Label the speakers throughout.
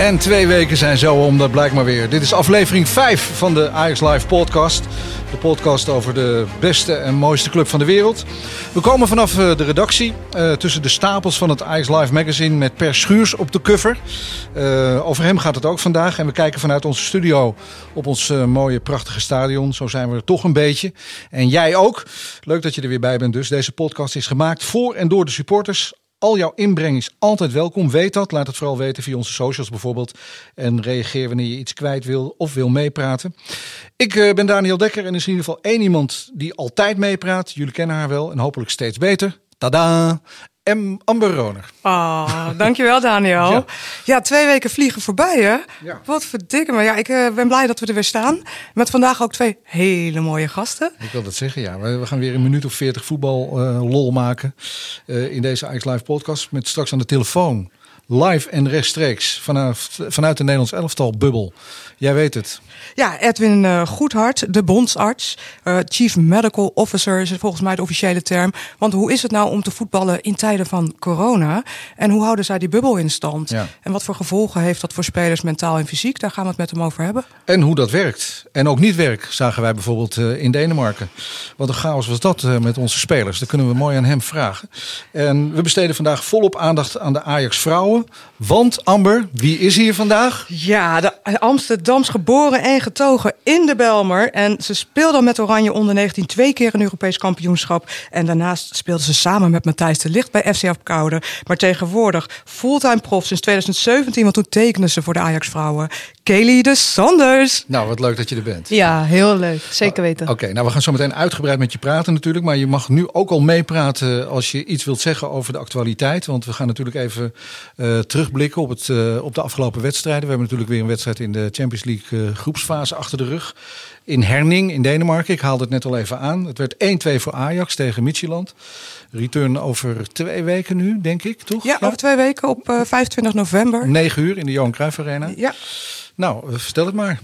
Speaker 1: En twee weken zijn zo om, dat blijkt maar weer. Dit is aflevering 5 van de Ajax Live podcast. De podcast over de beste en mooiste club van de wereld. We komen vanaf eh, de redactie, uh, tussen de stapels van het Ajax Live magazine met Per Schuurs op de cover. Uh, over hem gaat het ook vandaag. En we kijken vanuit onze studio op ons mooie, prachtige stadion. Zo zijn we er toch een beetje. En jij ook. Leuk dat je er weer bij bent dus. Deze podcast is gemaakt voor en door de supporters. Al jouw inbreng is altijd welkom. Weet dat. Laat het vooral weten via onze socials bijvoorbeeld. En reageer wanneer je iets kwijt wil of wil meepraten. Ik uh, ben Daniel Dekker en er is in ieder geval één iemand die altijd meepraat. Jullie kennen haar wel en hopelijk steeds beter. Tada! M. Amber Roner.
Speaker 2: Oh, dankjewel Daniel. ja. ja, twee weken vliegen voorbij hè. Ja. Wat verdikke maar Ja, ik uh, ben blij dat we er weer staan. Met vandaag ook twee hele mooie gasten.
Speaker 1: Ik wil dat zeggen, ja. We gaan weer een minuut of veertig voetbal uh, lol maken. Uh, in deze Ajax Live podcast. Met straks aan de telefoon. Live en rechtstreeks vanuit, vanuit de Nederlands elftal bubbel. Jij weet het.
Speaker 2: Ja, Edwin uh, Goedhart, de bondsarts. Uh, Chief Medical Officer is volgens mij de officiële term. Want hoe is het nou om te voetballen in tijden van corona? En hoe houden zij die bubbel in stand?
Speaker 1: Ja.
Speaker 2: En wat voor gevolgen heeft dat voor spelers mentaal en fysiek? Daar gaan we het met hem over hebben.
Speaker 1: En hoe dat werkt. En ook niet werkt, zagen wij bijvoorbeeld uh, in Denemarken. Wat een chaos was dat met onze spelers. Dat kunnen we mooi aan hem vragen. En we besteden vandaag volop aandacht aan de Ajax vrouwen. Want Amber, wie is hier vandaag?
Speaker 2: Ja, de Amsterdams geboren en getogen in de Belmer. En ze speelde met Oranje onder 19 twee keer een Europees kampioenschap. En daarnaast speelde ze samen met Matthijs de Licht bij FC Apkoude. Maar tegenwoordig fulltime prof sinds 2017, want toen tekende ze voor de Ajax vrouwen. Kelly de Sanders.
Speaker 1: Nou, wat leuk dat je er bent.
Speaker 3: Ja, heel leuk. Zeker weten.
Speaker 1: Oké, okay, nou we gaan zo meteen uitgebreid met je praten natuurlijk. Maar je mag nu ook al meepraten als je iets wilt zeggen over de actualiteit. Want we gaan natuurlijk even uh, terugblikken op, het, uh, op de afgelopen wedstrijden. We hebben natuurlijk weer een wedstrijd in de Champions League uh, groepsfase achter de rug. In Herning in Denemarken. Ik haalde het net al even aan. Het werd 1-2 voor Ajax tegen Midtjylland. Return over twee weken nu, denk ik, toch?
Speaker 2: Ja, ja? over twee weken op uh, 25 november.
Speaker 1: 9 uur in de Johan Cruijff Arena.
Speaker 2: Ja.
Speaker 1: Nou, vertel het maar.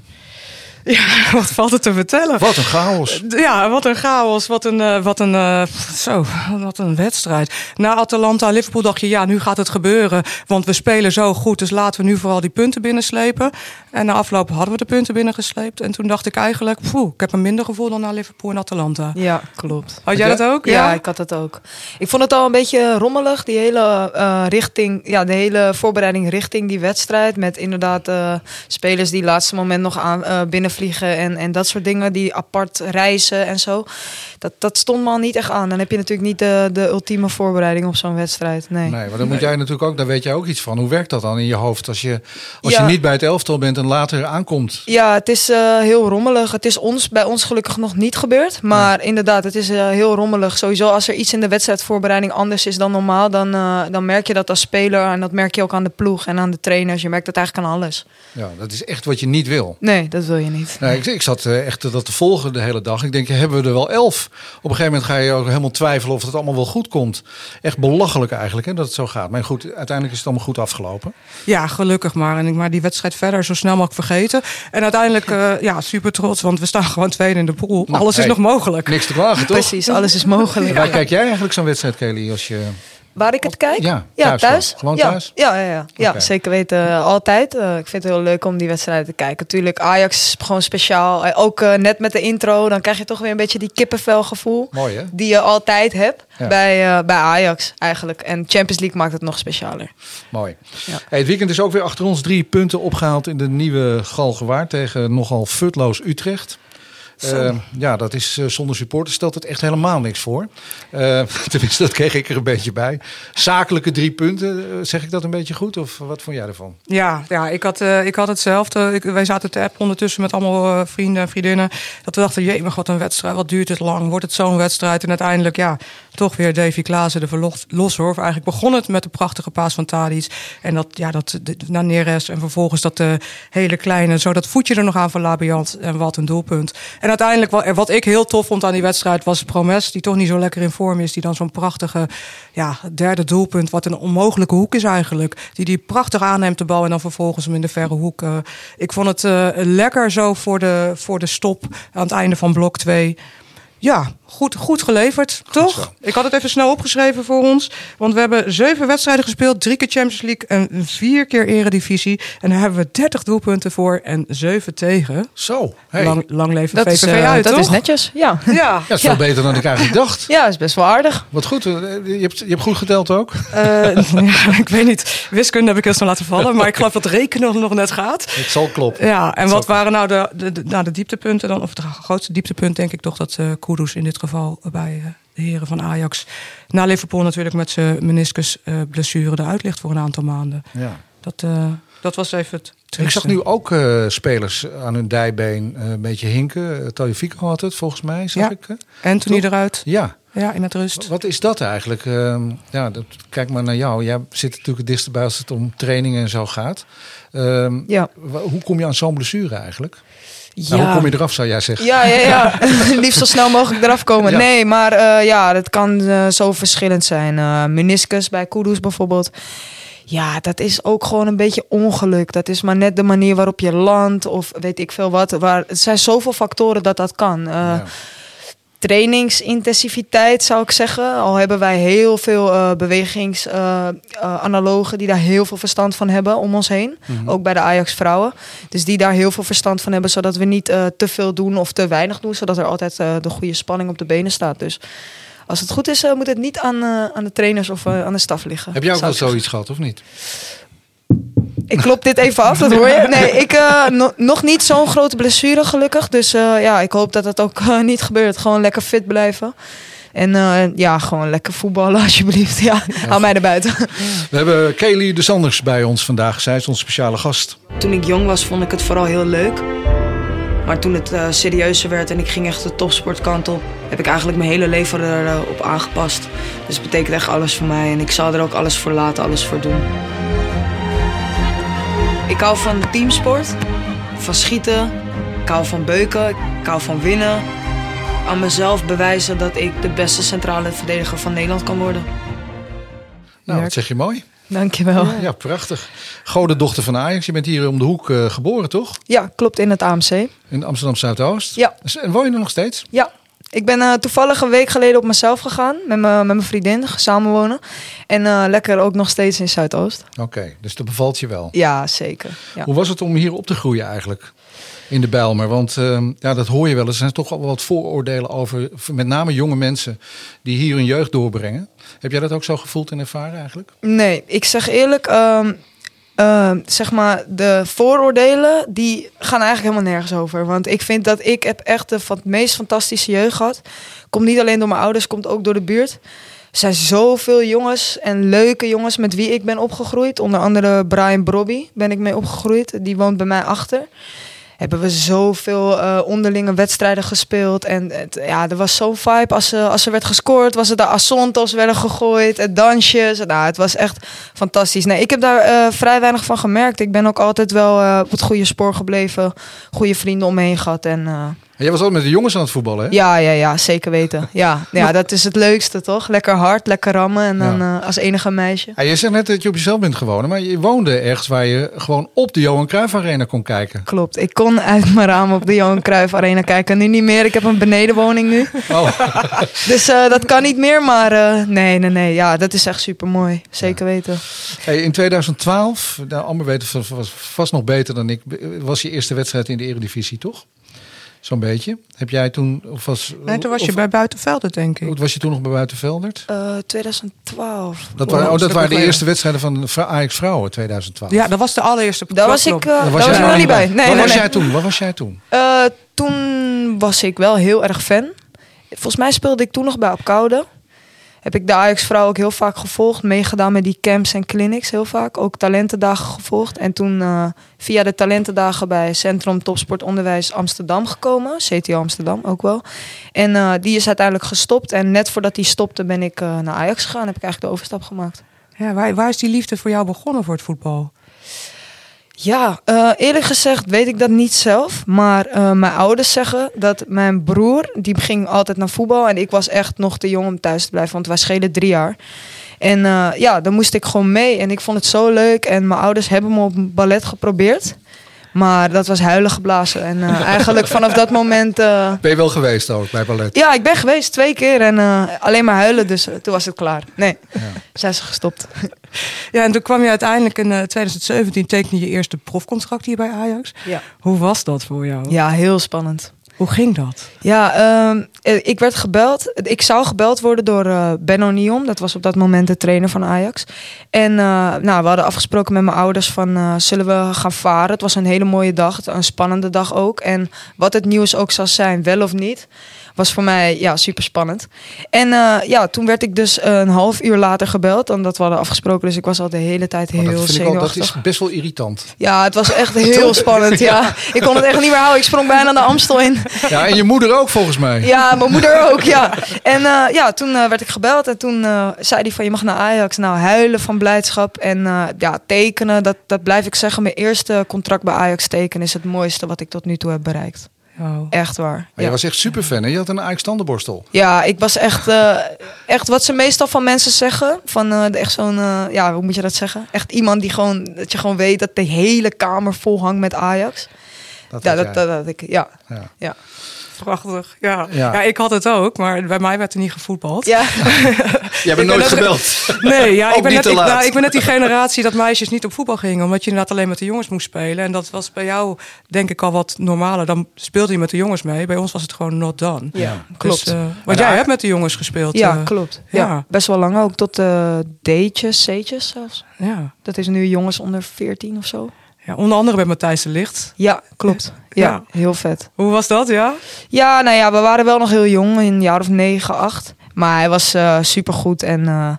Speaker 2: Ja, wat valt er te vertellen?
Speaker 1: Wat een chaos.
Speaker 2: Ja, wat een chaos. Wat een, uh, wat een, uh, zo, wat een wedstrijd. Na Atalanta, Liverpool dacht je, ja, nu gaat het gebeuren. Want we spelen zo goed, dus laten we nu vooral die punten binnenslepen. En na afloop hadden we de punten binnengesleept. En toen dacht ik eigenlijk, poeh, ik heb een minder gevoel dan na Liverpool en Atalanta.
Speaker 3: Ja, klopt.
Speaker 2: Had jij dat ook?
Speaker 3: Ja, ja, ik had dat ook. Ik vond het al een beetje rommelig, die hele uh, richting, ja, de hele voorbereiding richting die wedstrijd. Met inderdaad spelers die laatste moment nog aan binnen vliegen en, en dat soort dingen, die apart reizen en zo. Dat, dat stond me al niet echt aan. Dan heb je natuurlijk niet de, de ultieme voorbereiding op zo'n wedstrijd. Nee,
Speaker 1: nee maar dan moet jij natuurlijk ook, daar weet jij ook iets van. Hoe werkt dat dan in je hoofd als je, als ja. je niet bij het elftal bent en later aankomt?
Speaker 3: Ja, het is uh, heel rommelig. Het is ons, bij ons gelukkig nog niet gebeurd. Maar inderdaad, het is uh, heel rommelig. Sowieso als er iets in de wedstrijdvoorbereiding anders is dan normaal, dan, uh, dan merk je dat als speler. En dat merk je ook aan de ploeg en aan de trainers. Je merkt dat eigenlijk aan alles.
Speaker 1: Ja, dat is echt wat je niet wil.
Speaker 3: Nee, dat wil je niet.
Speaker 1: Nee, ik, ik zat uh, echt dat te volgen de hele dag. Ik denk, hebben we er wel elf? Op een gegeven moment ga je ook helemaal twijfelen of het allemaal wel goed komt. Echt belachelijk eigenlijk hè, dat het zo gaat. Maar goed, uiteindelijk is het allemaal goed afgelopen.
Speaker 2: Ja, gelukkig maar. En ik maar die wedstrijd verder zo snel mogelijk vergeten. En uiteindelijk, uh, ja, super trots, want we staan gewoon tweede in de pool.
Speaker 1: Nou,
Speaker 2: alles
Speaker 1: hey,
Speaker 2: is nog mogelijk.
Speaker 1: Niks te klagen, toch?
Speaker 3: Precies, alles is mogelijk.
Speaker 1: Waar kijk jij eigenlijk zo'n wedstrijd, Kelly, als je...
Speaker 3: Waar ik het kijk?
Speaker 1: Ja,
Speaker 3: ja
Speaker 1: thuis.
Speaker 3: thuis.
Speaker 1: Gewoon
Speaker 3: ja.
Speaker 1: thuis?
Speaker 3: Ja, ja, ja. ja zeker weten. Uh, altijd. Uh, ik vind het heel leuk om die wedstrijden te kijken. Tuurlijk, Ajax is gewoon speciaal. Uh, ook net met de intro, dan krijg je toch weer een beetje die kippenvelgevoel.
Speaker 1: Mooi, hè?
Speaker 3: Die je altijd hebt
Speaker 1: Ja.
Speaker 3: bij, bij Ajax eigenlijk. En Champions League maakt het nog specialer.
Speaker 1: Mooi. Hey, het weekend is ook weer achter ons drie punten opgehaald in de nieuwe Galgenwaard tegen nogal futloos Utrecht. Eh, ja, dat is eh, zonder supporters stelt het echt helemaal niks voor. Eh, tenminste, dat kreeg ik er een beetje bij. Zakelijke drie punten, zeg ik dat een beetje goed? Of wat vond jij ervan?
Speaker 2: Ja, ja ik, had, ik had hetzelfde. Ik, wij zaten te app ondertussen met allemaal vrienden en vriendinnen. Dat we dachten, jee, maar wat een wedstrijd. Wat duurt het lang? Wordt het zo'n wedstrijd? En uiteindelijk, ja, toch weer Davy Klaassen de verlos los hoor. Eigenlijk begon het met de prachtige paas van Tadic. En dat, ja, dat de- naar Neres. En vervolgens dat hele kleine, zo dat voetje er nog aan van Labiant. En wat een doelpunt. En uiteindelijk, wat, ik heel tof vond aan die wedstrijd, was Promes. Die toch niet zo lekker in vorm is. Die dan zo'n prachtige, ja, derde doelpunt. Wat een onmogelijke hoek is eigenlijk. Die die prachtig aanneemt de bal. En dan vervolgens hem in de verre hoek. eh. ik vond het eh, lekker zo voor de, voor de stop aan het einde van blok 2. Ja, goed, goed geleverd, toch?
Speaker 1: zo.
Speaker 2: Ik had het even snel opgeschreven voor ons. Want we hebben zeven wedstrijden gespeeld. Drie keer Champions League en vier keer Eredivisie. En daar hebben we 30 doelpunten voor en zeven tegen.
Speaker 1: Zo, hey.
Speaker 2: Lang, lang leven
Speaker 3: Dat, is,
Speaker 2: VVV
Speaker 3: eh,
Speaker 2: uit,
Speaker 3: dat
Speaker 2: toch?
Speaker 3: is netjes, ja.
Speaker 2: Ja,
Speaker 1: ja, dat is veel
Speaker 3: Ja.
Speaker 1: beter dan ik eigenlijk dacht.
Speaker 3: Ja, is best wel aardig.
Speaker 1: Wat goed, eh, je hebt, je hebt goed geteld ook.
Speaker 2: eh, ja, ik weet niet. Wiskunde heb ik eerst nog laten vallen. Maar ik geloof dat rekenen nog net gaat.
Speaker 1: Het zal kloppen.
Speaker 2: Ja, en
Speaker 1: Het
Speaker 2: wat waren nou de, de, de, nou, de dieptepunten dan? Of het grootste dieptepunt denk ik toch dat eh Kudus in dit geval bij eh, de heren van Ajax... na Liverpool natuurlijk met zijn meniscusblessure eruit ligt voor een aantal maanden.
Speaker 1: Ja.
Speaker 2: Dat, eh, dat was even het
Speaker 1: Ik zag nu ook eh, spelers aan hun dijbeen eh, een beetje hinken. Uh, Tagliafico had het volgens mij, zag
Speaker 2: Ja.
Speaker 1: ik.
Speaker 2: Anthony
Speaker 1: Toch?
Speaker 2: eruit.
Speaker 1: Ja,
Speaker 2: Ja, in het rust.
Speaker 1: wat is dat eigenlijk? Ehm, ja, dat, kijk maar naar jou. Jij zit natuurlijk het dichtst bij als het om trainingen en zo gaat. Ehm,
Speaker 3: Ja.
Speaker 1: hoe kom je aan zo'n blessure eigenlijk? Nou, hoe kom je eraf, zou jij zeggen?
Speaker 3: Ja, ja, ja. Liefst zo snel mogelijk eraf komen.
Speaker 1: Ja.
Speaker 3: Nee, maar eh, ja, dat kan eh, zo verschillend zijn. Eh meniscus bij Kudus bijvoorbeeld. Ja, dat is ook gewoon een beetje ongeluk. Dat is maar net de manier waarop je landt of weet ik veel wat. Waar, het zijn zoveel factoren dat dat kan.
Speaker 1: Ja.
Speaker 3: Trainingsintensiviteit zou ik zeggen. Al hebben wij heel veel eh bewegingsanalogen die daar heel veel verstand van hebben om ons heen. Ook bij de Ajax vrouwen. Dus die daar heel veel verstand van hebben, zodat we niet eh, te veel doen of te weinig doen, zodat er altijd eh, de goede spanning op de benen staat. Dus als het goed is, eh, moet het niet aan, eh, aan de trainers of eh, aan de staf liggen.
Speaker 1: Heb jij ook
Speaker 3: ik
Speaker 1: zoiets gehad, of niet?
Speaker 3: Ik klop dit even af, dat hoor je. Nee, ik eh, no- nog niet zo'n grote blessure gelukkig. Dus eh, ja, ik hoop dat het ook eh, niet gebeurt. Gewoon lekker fit blijven. En eh, ja, gewoon lekker voetballen alsjeblieft. Ja, hou mij er buiten.
Speaker 1: We hebben Kelly de Sanders bij ons vandaag. Zij is onze speciale gast.
Speaker 4: Toen ik jong was, vond ik het vooral heel leuk. Maar toen het eh, serieuzer werd en ik ging echt de topsportkant op, heb ik eigenlijk mijn hele leven erop op aangepast. Dus het betekent echt alles voor mij en ik zal er ook alles voor laten, alles voor doen. Ik hou van teamsport, van schieten, ik hou van beuken, ik hou van winnen. Aan mezelf bewijzen dat ik de beste centrale verdediger van Nederland kan worden.
Speaker 1: Nou, wat zeg je mooi.
Speaker 3: Dankjewel.
Speaker 1: Ja, prachtig. Gode dochter van Ajax. Je bent hier om de hoek eh, geboren, toch?
Speaker 3: Ja, klopt in het AMC.
Speaker 1: In Amsterdam Zuidoost.
Speaker 3: Ja.
Speaker 1: En woon je er nog steeds?
Speaker 3: Ja, ik ben eh, toevallig een week geleden op mezelf gegaan met mijn vriendin, samenwonen. En eh, lekker ook nog steeds in Zuidoost.
Speaker 1: Oké, dus dat bevalt je wel.
Speaker 3: Ja, zeker. Ja.
Speaker 1: Hoe was het om hier op te groeien eigenlijk? In de Bijlmer. Want ehm, ja, dat hoor je wel. Er zijn toch al wat vooroordelen over met name jonge mensen die hier hun jeugd doorbrengen. Heb jij dat ook zo gevoeld en ervaren eigenlijk?
Speaker 3: Nee, ik zeg eerlijk, ehm, ehm, zeg maar, de vooroordelen, die gaan eigenlijk helemaal nergens over. Want ik vind dat ik heb echt de van, meest fantastische jeugd gehad. Komt niet alleen door mijn ouders, komt ook door de buurt. Er zijn zoveel jongens en leuke jongens met wie ik ben opgegroeid. Onder andere Brian Brobby ben ik mee opgegroeid. Die woont bij mij achter. Hebben we zoveel eh, onderlinge wedstrijden gespeeld. En het, ja, er was zo'n vibe. Als, er- als er werd gescoord, was het de asontos werden gegooid. Het dansjes. Nou, het was echt fantastisch. Nee, ik heb daar eh, vrij weinig van gemerkt. Ik ben ook altijd wel eh, op het goede spoor gebleven. Goede vrienden om me heen gehad. En eh,
Speaker 1: En jij was altijd met de jongens aan het voetballen, hè?
Speaker 3: ja, ja, ja, zeker weten. Ja, ja, dat is het leukste, toch? Lekker hard, lekker rammen. En dan
Speaker 1: Ja.
Speaker 3: eh, als enige meisje.
Speaker 1: Ja, je zegt net dat je op jezelf bent gewonnen, maar je woonde ergens waar je gewoon op de Johan Cruijff Arena kon kijken.
Speaker 3: Klopt. Ik kon uit mijn raam op de Johan Cruijff Arena kijken. Nu niet meer. Ik heb een benedenwoning nu.
Speaker 1: Oh,
Speaker 3: Dus eh, dat kan niet meer, maar eh, nee, nee, nee. Ja, dat is echt super mooi. Zeker weten.
Speaker 1: hey, in 2012, nou, Amber weet het va- vast nog beter dan ik, was je eerste wedstrijd in de Eredivisie, toch? Zo'n beetje. Heb jij toen, of was...
Speaker 2: Nee, toen was je bij Buitenvelden, denk ik.
Speaker 1: Hoe was je toen nog bij Buitenveldert?
Speaker 3: Eh, 2012.
Speaker 1: Dat waren, oh, dat waren de eerste wedstrijden van Ajax Vrouwen 2012.
Speaker 2: Ja, dat was de allereerste.
Speaker 3: Daar was ik, eh,
Speaker 1: Daar
Speaker 3: daar
Speaker 1: was
Speaker 3: was
Speaker 1: jij
Speaker 3: ik nog niet bij. Nee, nee,
Speaker 1: was
Speaker 3: nee.
Speaker 1: jij toen? Waar was jij toen?
Speaker 3: Eh, toen was ik wel heel erg fan. Volgens mij speelde ik toen nog bij Apkoude. Heb ik de Ajax-vrouw ook heel vaak gevolgd. Meegedaan met die camps en clinics heel vaak. Ook talentendagen gevolgd. En toen eh, via de talentendagen bij Centrum Topsport Onderwijs Amsterdam gekomen. CTO Amsterdam ook wel. En eh, die is uiteindelijk gestopt. En net voordat die stopte ben ik eh, naar Ajax gegaan. Heb ik eigenlijk de overstap gemaakt.
Speaker 2: Ja, waar, waar is die liefde voor jou begonnen voor het voetbal?
Speaker 3: Ja, eh, eerlijk gezegd weet ik dat niet zelf. Maar eh, mijn ouders zeggen dat mijn broer, die ging altijd naar voetbal. En ik was echt nog te jong om thuis te blijven, want wij schelen drie jaar. En eh, ja, dan moest ik gewoon mee. En ik vond het zo leuk. En mijn ouders hebben me op ballet geprobeerd. Maar dat was huilen geblazen. En eh, eigenlijk vanaf dat moment... eh,
Speaker 1: Ben je wel geweest ook bij ballet?
Speaker 3: ja, ik ben geweest twee keer en eh, alleen maar huilen. Dus toen was het klaar. Nee, zijn ze gestopt.
Speaker 2: Ja, en toen kwam je uiteindelijk in eh, 2017 tekende je eerste profcontract hier bij Ajax.
Speaker 3: Ja.
Speaker 2: Hoe was dat voor jou?
Speaker 3: Ja, heel spannend.
Speaker 2: Hoe ging dat?
Speaker 3: Ja, ehm, eh, ik werd gebeld. Ik zou gebeld worden door eh Benno Nion. Dat was op dat moment de trainer van Ajax. En eh, nou, we hadden afgesproken met mijn ouders van... zullen we gaan varen? Het was een hele mooie dag. Een spannende dag ook. En wat het nieuws ook zou zijn, wel of niet... was voor mij ja, super spannend. En eh, ja, toen werd ik dus een half uur later gebeld... dan dat we hadden afgesproken. Dus ik was al de hele tijd heel
Speaker 1: Maar dat, vind ik al, dat is best wel irritant.
Speaker 3: Ja, het was echt heel spannend. Ja. Ik kon het echt niet meer houden. Ik sprong bijna de Amstel in.
Speaker 1: Ja, en je moeder ook volgens mij.
Speaker 3: Ja, mijn moeder ook, ja. En eh, ja, toen eh, werd ik gebeld en toen zei hij van je mag naar Ajax. Nou, huilen van blijdschap en ja, tekenen. Dat, dat blijf ik zeggen. Mijn eerste contract bij Ajax tekenen is het mooiste wat ik tot nu toe heb bereikt.
Speaker 2: Oh.
Speaker 3: Echt waar.
Speaker 1: Maar je
Speaker 3: Ja.
Speaker 1: was echt super fan hè? Je had een Ajax tandenborstel.
Speaker 3: Ja, ik was echt, eh, echt wat ze meestal van mensen zeggen. Van eh, echt zo'n, eh, ja, hoe moet je dat zeggen? Echt iemand die gewoon, dat je gewoon weet dat de hele kamer vol hangt met Ajax.
Speaker 1: Dat
Speaker 3: Ja,
Speaker 1: had
Speaker 3: dat,
Speaker 1: jij.
Speaker 3: dat, dat ik, ja.
Speaker 1: Ja.
Speaker 3: Ja.
Speaker 2: Prachtig. Ja.
Speaker 1: Ja.
Speaker 2: Ja. ik had het ook, maar bij mij werd er niet gevoetbald.
Speaker 3: ja.
Speaker 1: Jij bent nooit gebeld.
Speaker 2: Nee, ja,
Speaker 1: Ook
Speaker 2: ik, ben
Speaker 1: niet
Speaker 2: net,
Speaker 1: te
Speaker 2: ik,
Speaker 1: laat.
Speaker 2: nou, ik ben net die generatie dat meisjes niet op voetbal gingen. Omdat je inderdaad alleen met de jongens moest spelen. En dat was bij jou denk ik al wat normaler. Dan speelde je met de jongens mee. Bij ons was het gewoon not done.
Speaker 3: ja, klopt.
Speaker 2: Dus, eh, want jij hebt met de jongens gespeeld.
Speaker 3: Ja,
Speaker 2: eh,
Speaker 3: klopt.
Speaker 2: ja.
Speaker 3: Ja. best wel lang ook. Tot eh D'tjes, C'tjes zelfs.
Speaker 2: ja.
Speaker 3: Dat is nu jongens onder 14 of zo.
Speaker 2: Ja, onder andere met Matthijs de Licht.
Speaker 3: Ja, klopt. Ja,
Speaker 2: Ja.
Speaker 3: heel vet.
Speaker 2: Hoe was dat, ja?
Speaker 3: Ja, nou ja, we waren wel nog heel jong, in een jaar of 9, 8. Maar hij was super supergoed en eh,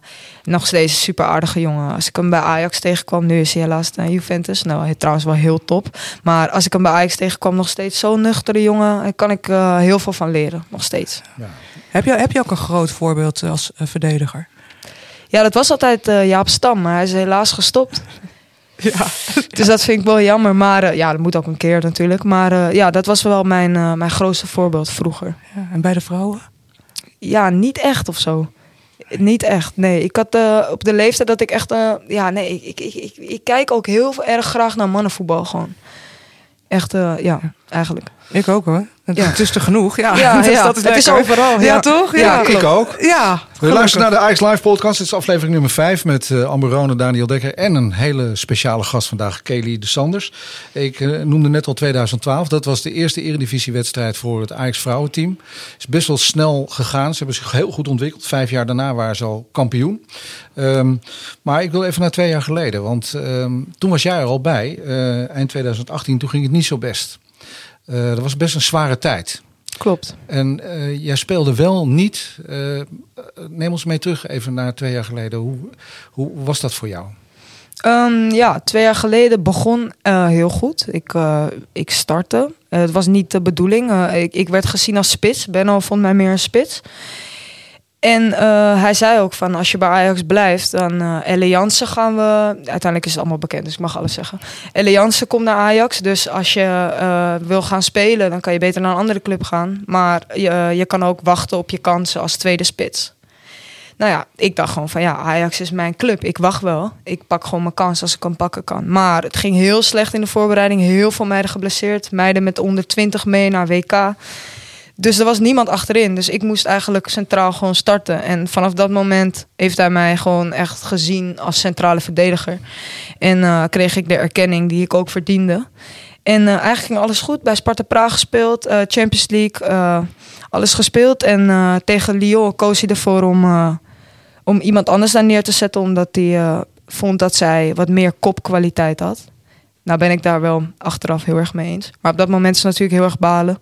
Speaker 3: nog steeds een super aardige jongen. Als ik hem bij Ajax tegenkwam, nu is hij helaas naar Juventus. Nou, hij trouwens wel heel top. Maar als ik hem bij Ajax tegenkwam, nog steeds zo'n nuchtere jongen. Daar kan ik eh, heel veel van leren, nog steeds.
Speaker 2: Heb je, heb je ook een groot voorbeeld eh, als eh, verdediger?
Speaker 3: Ja, dat was altijd eh, Jaap Stam, maar hij is helaas gestopt.
Speaker 2: Ja.
Speaker 3: Dus dat vind ik wel jammer. Maar eh, ja, dat moet ook een keer natuurlijk. Maar eh, ja, dat was wel mijn, eh, mijn grootste voorbeeld vroeger.
Speaker 2: ja. En bij de vrouwen?
Speaker 3: Ja, niet echt of zo. Niet echt, nee. Ik had op de leeftijd dat ik echt... ja, nee, ik, ik, ik, ik, ik kijk ook heel erg graag naar mannenvoetbal gewoon. Echt, ja, eigenlijk.
Speaker 2: Ik ook hoor. Het,
Speaker 3: Ja.
Speaker 2: het is te genoeg. Ja,
Speaker 3: Ja,
Speaker 2: dus
Speaker 3: ja.
Speaker 2: dat is
Speaker 3: Het is overal,
Speaker 2: Ja,
Speaker 3: ja.
Speaker 2: toch?
Speaker 3: Ja,
Speaker 2: Ja,
Speaker 1: ik ook.
Speaker 2: Ja,
Speaker 1: We luisteren naar de Ajax Live podcast. Dit is aflevering nummer 5 met eh Amber Rone, Daniel Dekker en een hele speciale gast vandaag, Kelly de Sanders. Ik eh, noemde net al 2012. Dat was de eerste eredivisiewedstrijd voor het Ajax vrouwenteam. Is best wel snel gegaan. Ze hebben zich heel goed ontwikkeld. Vijf jaar daarna waren ze al kampioen. Ehm, maar ik wil even naar twee jaar geleden. Want ehm, toen was jij er al bij. eh, eind 2018. Toen ging het niet zo best. Eh, dat was best een zware tijd.
Speaker 3: Klopt.
Speaker 1: En eh, jij speelde wel niet. eh, neem ons mee terug even naar twee jaar geleden. Hoe, hoe was dat voor jou?
Speaker 3: Ehm, ja, twee jaar geleden begon heel goed. Ik, ik startte. Het was niet de bedoeling. Ik, ik werd gezien als spits. Benno vond mij meer een spits. En eh, hij zei ook van als je bij Ajax blijft, dan eh Elle Jansen gaan we. Uiteindelijk is het allemaal bekend, dus ik mag alles zeggen. Elle Jansen komt naar Ajax. Dus als je eh, wil gaan spelen, dan kan je beter naar een andere club gaan. Maar je, je kan ook wachten op je kansen als tweede spits. Nou ja, ik dacht gewoon van ja, Ajax is mijn club. Ik wacht wel. Ik pak gewoon mijn kans als ik hem pakken kan. Maar het ging heel slecht in de voorbereiding. Heel veel meiden geblesseerd. Meiden met onder 20 mee naar WK. Dus er was niemand achterin. Dus ik moest eigenlijk centraal gewoon starten. En vanaf dat moment heeft hij mij gewoon echt gezien als centrale verdediger. En eh, kreeg ik de erkenning die ik ook verdiende. En eh, eigenlijk ging alles goed. Bij Sparta Praag gespeeld, eh, Champions League, alles gespeeld. En tegen Lyon koos hij ervoor om, om iemand anders daar neer te zetten, omdat hij vond dat zij wat meer kopkwaliteit had. Nou ben ik daar wel achteraf heel erg mee eens. Maar op dat moment is het natuurlijk heel erg balen.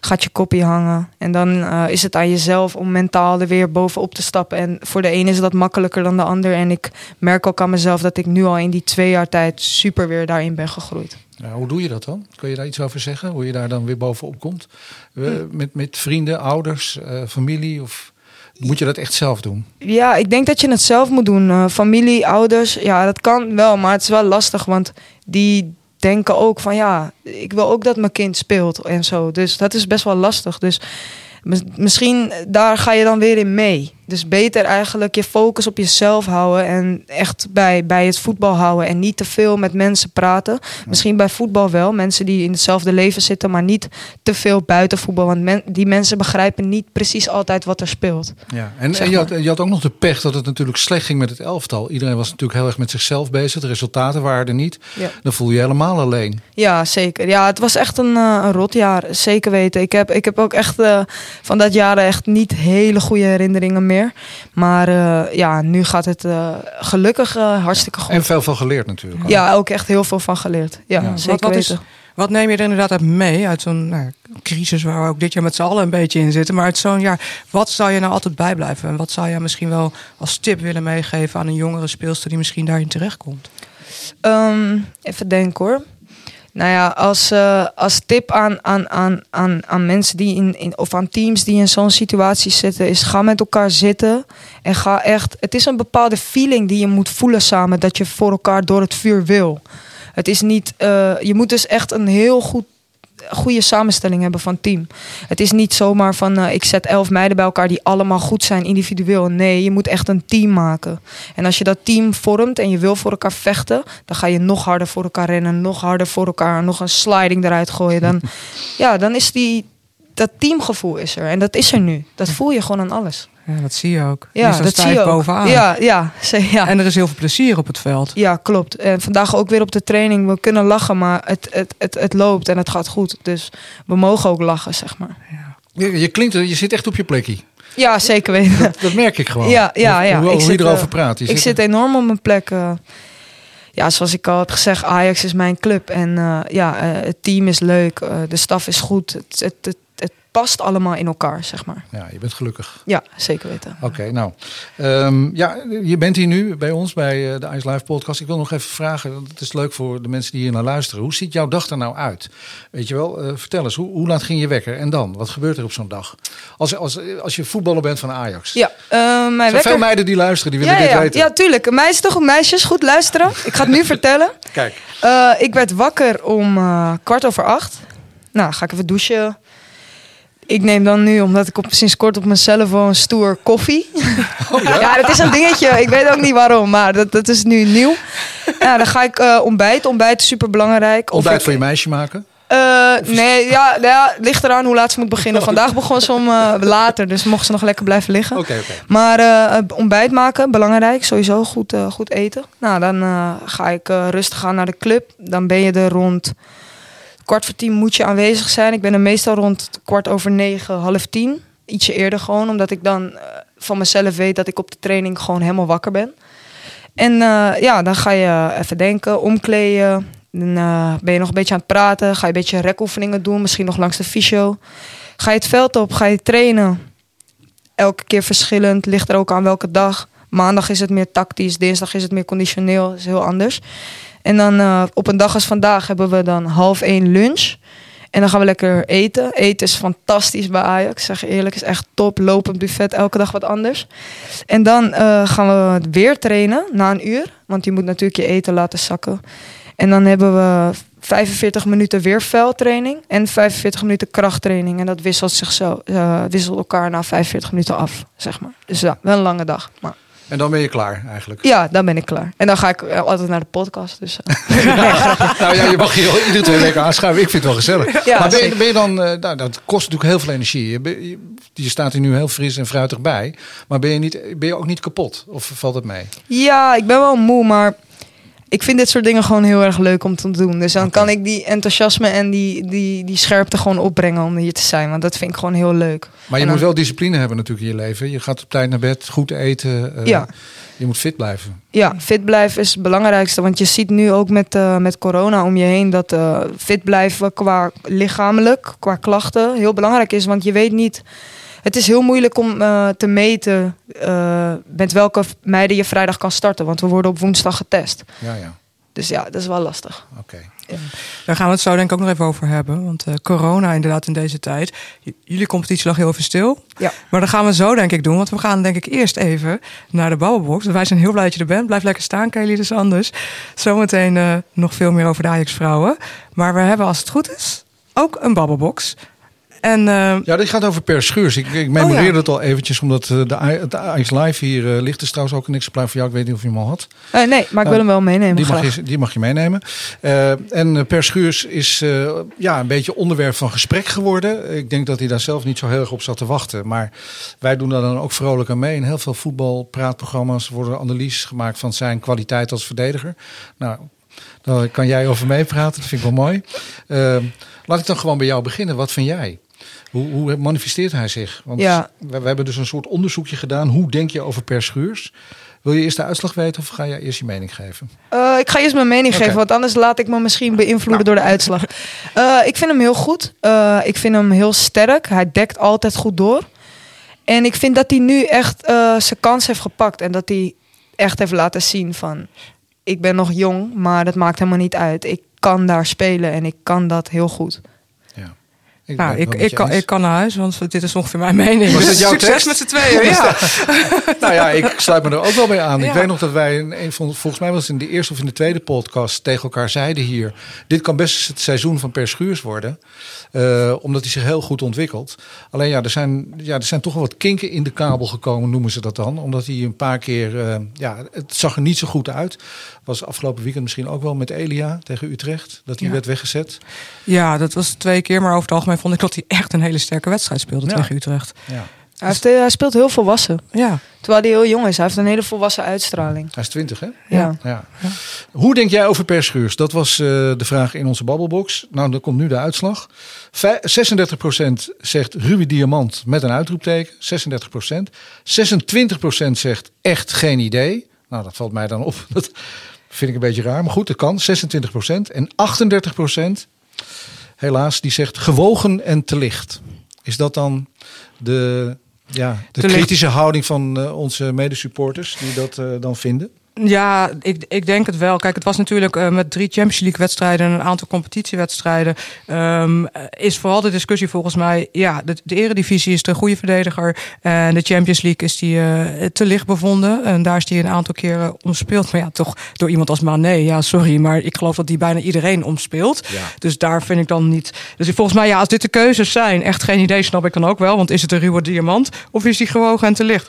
Speaker 3: Gaat je kopie hangen. En dan eh, is het aan jezelf om mentaal er weer bovenop te stappen. En voor de een is dat makkelijker dan de ander. En ik merk ook aan mezelf dat ik nu al in die twee jaar tijd super weer daarin ben gegroeid.
Speaker 1: Ja, hoe doe je dat dan? Kun je daar iets over zeggen? Hoe je daar dan weer bovenop komt? Eh, met, met vrienden, ouders, eh, familie? Of moet je dat echt zelf doen?
Speaker 3: Ja, ik denk dat je het zelf moet doen. Eh, familie, ouders, ja, dat kan wel, maar het is wel lastig, want die denken ook van ja, ik wil ook dat mijn kind speelt en zo. Dus dat is best wel lastig. Dus mis- misschien daar ga je dan weer in mee. Dus beter eigenlijk je focus op jezelf houden en echt bij, bij het voetbal houden en niet te veel met mensen praten. Misschien bij voetbal wel, mensen die in hetzelfde leven zitten, maar niet te veel buiten voetbal. Want men- die mensen begrijpen niet precies altijd wat er speelt.
Speaker 1: Ja, en, je, had, je had ook nog de pech dat het natuurlijk slecht ging met het elftal. Iedereen was natuurlijk heel erg met zichzelf bezig. De resultaten waren er niet.
Speaker 3: Ja.
Speaker 1: Dan voel je je helemaal alleen.
Speaker 3: Ja, zeker. Ja, het was echt een, eh, een rot jaar. Zeker weten. Ik heb, ik heb ook echt eh, van dat jaar echt niet hele goede herinneringen meer. Maar eh, ja, nu gaat het eh, gelukkig eh, hartstikke goed.
Speaker 1: En veel van geleerd natuurlijk.
Speaker 3: ja, ook echt heel veel van geleerd. Ja,
Speaker 1: Ja.
Speaker 3: zeker
Speaker 2: Wat, wat, is,
Speaker 3: weten.
Speaker 2: wat neem je er inderdaad uit mee uit zo'n nou, crisis waar we ook dit jaar met z'n allen een beetje in zitten? Maar uit zo'n jaar, wat zou je nou altijd bijblijven? En wat zou je misschien wel als tip willen meegeven aan een jongere speelster die misschien daarin terechtkomt?
Speaker 3: Ehm, even denken hoor. Nou ja, als, eh, als tip aan, aan, aan, aan, aan mensen die in, in, of aan teams die in zo'n situatie zitten, is ga met elkaar zitten en ga echt. Het is een bepaalde feeling die je moet voelen samen dat je voor elkaar door het vuur wil. Het is niet, eh, je moet dus echt een heel goed goede samenstelling hebben van team. Het is niet zomaar van eh, ik zet elf meiden bij elkaar die allemaal goed zijn individueel. Nee, je moet echt een team maken. En als je dat team vormt en je wil voor elkaar vechten, dan ga je nog harder voor elkaar rennen, nog harder voor elkaar, nog een sliding eruit gooien. Dan, ja, dan is die dat teamgevoel is er en dat is er nu. Dat voel je gewoon aan alles.
Speaker 2: Ja, dat zie je ook.
Speaker 3: Ja,
Speaker 2: Je staat
Speaker 3: dat zie je ook.
Speaker 2: bovenaan.
Speaker 3: Ja, ja, ze- ja.
Speaker 2: En er is heel veel plezier op het veld.
Speaker 3: Ja, klopt. En vandaag ook weer op de training. We kunnen lachen, maar het, het, het, het loopt en het gaat goed. Dus we mogen ook lachen, zeg maar.
Speaker 1: Je, je klinkt, je zit echt op je plekje.
Speaker 3: Ja, zeker weten.
Speaker 1: Dat, dat merk ik gewoon.
Speaker 3: Ja, ja,
Speaker 1: Hoe-
Speaker 3: ja.
Speaker 1: Hoe,
Speaker 3: Ik
Speaker 1: hoe je
Speaker 3: zit,
Speaker 1: erover
Speaker 3: eh,
Speaker 1: praat. Je
Speaker 3: ik zit enorm op mijn plek. eh. ja, zoals ik al heb gezegd, Ajax is mijn club. En eh, ja, eh, het team is leuk. eh, de staf is goed. Het, het past allemaal in elkaar, zeg maar.
Speaker 1: Ja, je bent gelukkig.
Speaker 3: Ja, zeker weten.
Speaker 1: Oké, nou. Ehm, ja, je bent hier nu bij ons bij eh, de Ice Live podcast. Ik wil nog even vragen, want het is leuk voor de mensen die hier naar luisteren. Hoe ziet jouw dag er nou uit? Weet je wel, eh, vertel eens, hoe, hoe laat ging je wekker? En dan, wat gebeurt er op zo'n dag? Als, als, als je voetballer bent van Ajax.
Speaker 3: Ja, eh, mijn
Speaker 1: zijn
Speaker 3: wekker...
Speaker 1: veel meiden die luisteren, die willen
Speaker 3: ja,
Speaker 1: dit
Speaker 3: ja,
Speaker 1: weten.
Speaker 3: ja, tuurlijk. Meisjes toch meisjes. Goed luisteren. Ik ga het nu vertellen.
Speaker 1: Kijk,
Speaker 3: ik werd wakker om kwart over acht. Nou, ga ik even douchen. Ik neem dan nu, omdat ik op, sinds kort op mijn telefoon stoer koffie.
Speaker 1: Oh,
Speaker 3: ja? dat is een dingetje. Ik weet ook niet waarom, maar dat, dat is nu nieuw. Ja, dan ga ik eh ontbijten. Ontbijt is super belangrijk.
Speaker 1: ontbijt voor je meisje maken.
Speaker 3: nee, ja, nou ja, ligt eraan hoe laat ze moet beginnen. Vandaag begon ze om eh, later, dus mocht ze nog lekker blijven liggen.
Speaker 1: Oké, oké.
Speaker 3: Maar eh, ontbijt maken, belangrijk. Sowieso goed, eh, goed eten. Nou, dan eh, ga ik eh, rustig gaan naar de club. Dan ben je er rond kwart voor tien moet je aanwezig zijn. Ik ben er meestal rond kwart over negen, half tien. Ietsje eerder gewoon, omdat ik dan eh, van mezelf weet dat ik op de training gewoon helemaal wakker ben. En eh, ja, dan ga je even denken, omkleden. Dan eh, ben je nog een beetje aan het praten. Ga je een beetje rekoefeningen doen, misschien nog langs de fysio. Ga je het veld op, ga je trainen elke keer verschillend. Ligt er ook aan welke dag. Maandag is het meer tactisch, dinsdag is het meer conditioneel. Is heel anders. En dan eh, op een dag als vandaag hebben we dan half één lunch. En dan gaan we lekker eten. Eten is fantastisch bij Ajax. Zeg eerlijk, is echt top. Lopend buffet, elke dag wat anders. En dan eh, gaan we weer trainen na een uur. Want je moet natuurlijk je eten laten zakken. En dan hebben we 45 minuten weer veldtraining en 45 minuten krachttraining. En dat wisselt, zich zo, eh, wisselt elkaar na 45 minuten af, zeg maar. Dus ja, wel een lange dag. Maar
Speaker 1: En dan ben je klaar eigenlijk.
Speaker 3: ja, dan ben ik klaar. En dan ga ik eh, altijd naar de podcast. Dus, eh.
Speaker 1: Nou ja, je mag hier iedere twee weken aanschuiven. Ik vind het wel gezellig.
Speaker 3: Ja,
Speaker 1: maar ben je, ben je dan, eh, nou, dat kost natuurlijk heel veel energie. Je, je, je staat hier nu heel fris en fruitig bij. Maar ben je, niet, ben je ook niet kapot? Of valt het mee?
Speaker 3: Ja, ik ben wel moe, maar ik vind dit soort dingen gewoon heel erg leuk om te doen. Dus dan kan ik die enthousiasme en die, die, die scherpte gewoon opbrengen om hier te zijn. Want dat vind ik gewoon heel leuk.
Speaker 1: Maar je moet wel discipline hebben natuurlijk in je leven. Je gaat op tijd naar bed, goed eten. eh,
Speaker 3: Ja.
Speaker 1: Je moet fit blijven.
Speaker 3: Ja, fit blijven is het belangrijkste. Want je ziet nu ook met, eh, met corona om je heen dat eh, fit blijven qua lichamelijk, qua klachten, heel belangrijk is. Want je weet niet. Het is heel moeilijk om eh, te meten eh, met welke meiden je vrijdag kan starten. Want we worden op woensdag getest.
Speaker 1: Ja, ja.
Speaker 3: Dus ja, dat is wel lastig.
Speaker 1: Oké.
Speaker 2: Daar gaan we het zo denk ik ook nog even over hebben. Want eh, corona inderdaad in deze tijd. J- jullie competitie lag heel even stil.
Speaker 3: Ja.
Speaker 2: Maar dat gaan we zo denk ik doen. Want we gaan denk ik eerst even naar de Babbelbox. Wij zijn heel blij dat je er bent. Blijf lekker staan, Kelly dus anders. Zometeen eh, nog veel meer over de Ajax-vrouwen. Maar we hebben als het goed is ook een Babbelbox. En eh,
Speaker 1: Ja, dit gaat over Per Schuurs. Ik, ik memoreerde
Speaker 2: Oh ja.
Speaker 1: het al eventjes, omdat eh, de, het Ice Live hier eh, ligt. is trouwens ook een exemplaar voor jou. Ik weet niet of je hem al had.
Speaker 3: Nee, maar ik wil hem wel meenemen.
Speaker 1: Die mag, je, die mag je meenemen. En Per Schuurs is ja, een beetje onderwerp van gesprek geworden. Ik denk dat hij daar zelf niet zo heel erg op zat te wachten. Maar wij doen daar dan ook vrolijk aan mee. In heel veel voetbalpraatprogramma's worden analyses gemaakt van zijn kwaliteit als verdediger. Nou, daar kan jij over meepraten. Dat vind ik wel mooi. Laat ik dan gewoon bij jou beginnen. Wat vind jij? Hoe, hoe manifesteert hij zich? Want
Speaker 3: Ja.
Speaker 1: we, we hebben dus een soort onderzoekje gedaan. Hoe denk je over Per Schuurs? Wil je eerst de uitslag weten of ga jij eerst je mening geven?
Speaker 3: Eh, ik ga eerst mijn mening geven, want anders laat ik me misschien beïnvloeden door de uitslag. Eh, ik vind hem heel goed. Eh, ik vind hem heel sterk. Hij dekt altijd goed door. En ik vind dat hij nu echt zijn kans heeft gepakt. En dat hij echt heeft laten zien van... Ik ben nog jong, maar dat maakt helemaal niet uit. Ik kan daar spelen en ik kan dat heel goed.
Speaker 1: Ik
Speaker 2: nou, ik, ik, kan, ik kan naar huis, want dit is ongeveer mijn mening.
Speaker 1: Was
Speaker 2: Dus
Speaker 1: dit jouw
Speaker 2: Succes
Speaker 1: tekst?
Speaker 2: met z'n tweeën, ja.
Speaker 1: Nou ja, ik sluit me er ook wel bij aan. Ik weet nog dat wij, in een van, volgens mij was het in de eerste of in de tweede podcast, tegen elkaar zeiden hier: dit kan best het seizoen van Per Schuurs worden, eh, omdat hij zich heel goed ontwikkelt. Alleen ja, er zijn, ja, er zijn toch wel wat kinken in de kabel gekomen, noemen ze dat dan, omdat hij een paar keer, eh, ja, het zag er niet zo goed uit. Was afgelopen weekend misschien ook wel met Elia tegen Utrecht, dat hij
Speaker 2: Ja.
Speaker 1: werd weggezet.
Speaker 2: Ja, dat was twee keer. Maar over het algemeen vond ik dat hij echt een hele sterke wedstrijd speelde
Speaker 1: Ja.
Speaker 2: tegen Utrecht.
Speaker 1: Ja.
Speaker 3: Hij, heeft, eh, hij speelt heel volwassen.
Speaker 2: Ja.
Speaker 3: Terwijl hij heel jong is. Hij heeft een hele volwassen uitstraling.
Speaker 1: Hij is 20, hè?
Speaker 3: Ja.
Speaker 1: Ja. Hoe denk jij over Per Schuurs? Dat was eh, de vraag in onze babbelbox. Nou, dan komt nu de uitslag. Vij- 36% zegt Ruby Diamant met een uitroepteken. 36%. 26% zegt echt geen idee. Nou, dat valt mij dan op. Dat vind ik een beetje raar. Maar goed, dat kan. 26%. En 38%, helaas, die zegt gewogen en te licht. Is dat dan de, ja, de kritische houding van eh, onze medesupporters die dat eh, dan vinden?
Speaker 2: Ja, ik, ik denk het wel. Kijk, het was natuurlijk eh, met drie Champions League wedstrijden en een aantal competitiewedstrijden. ehm, eh, is vooral de discussie volgens mij. Ja, de, de Eredivisie is de goede verdediger. En de Champions League is die eh, te licht bevonden. En daar is die een aantal keren omspeeld. Maar ja, toch door iemand als Mané. Ja, sorry, maar ik geloof dat die bijna iedereen omspeelt. Dus daar vind ik dan niet. Dus volgens mij, ja, als dit de keuzes zijn, echt geen idee, snap ik dan ook wel. Want is het een ruwe diamant of is die gewogen en te licht?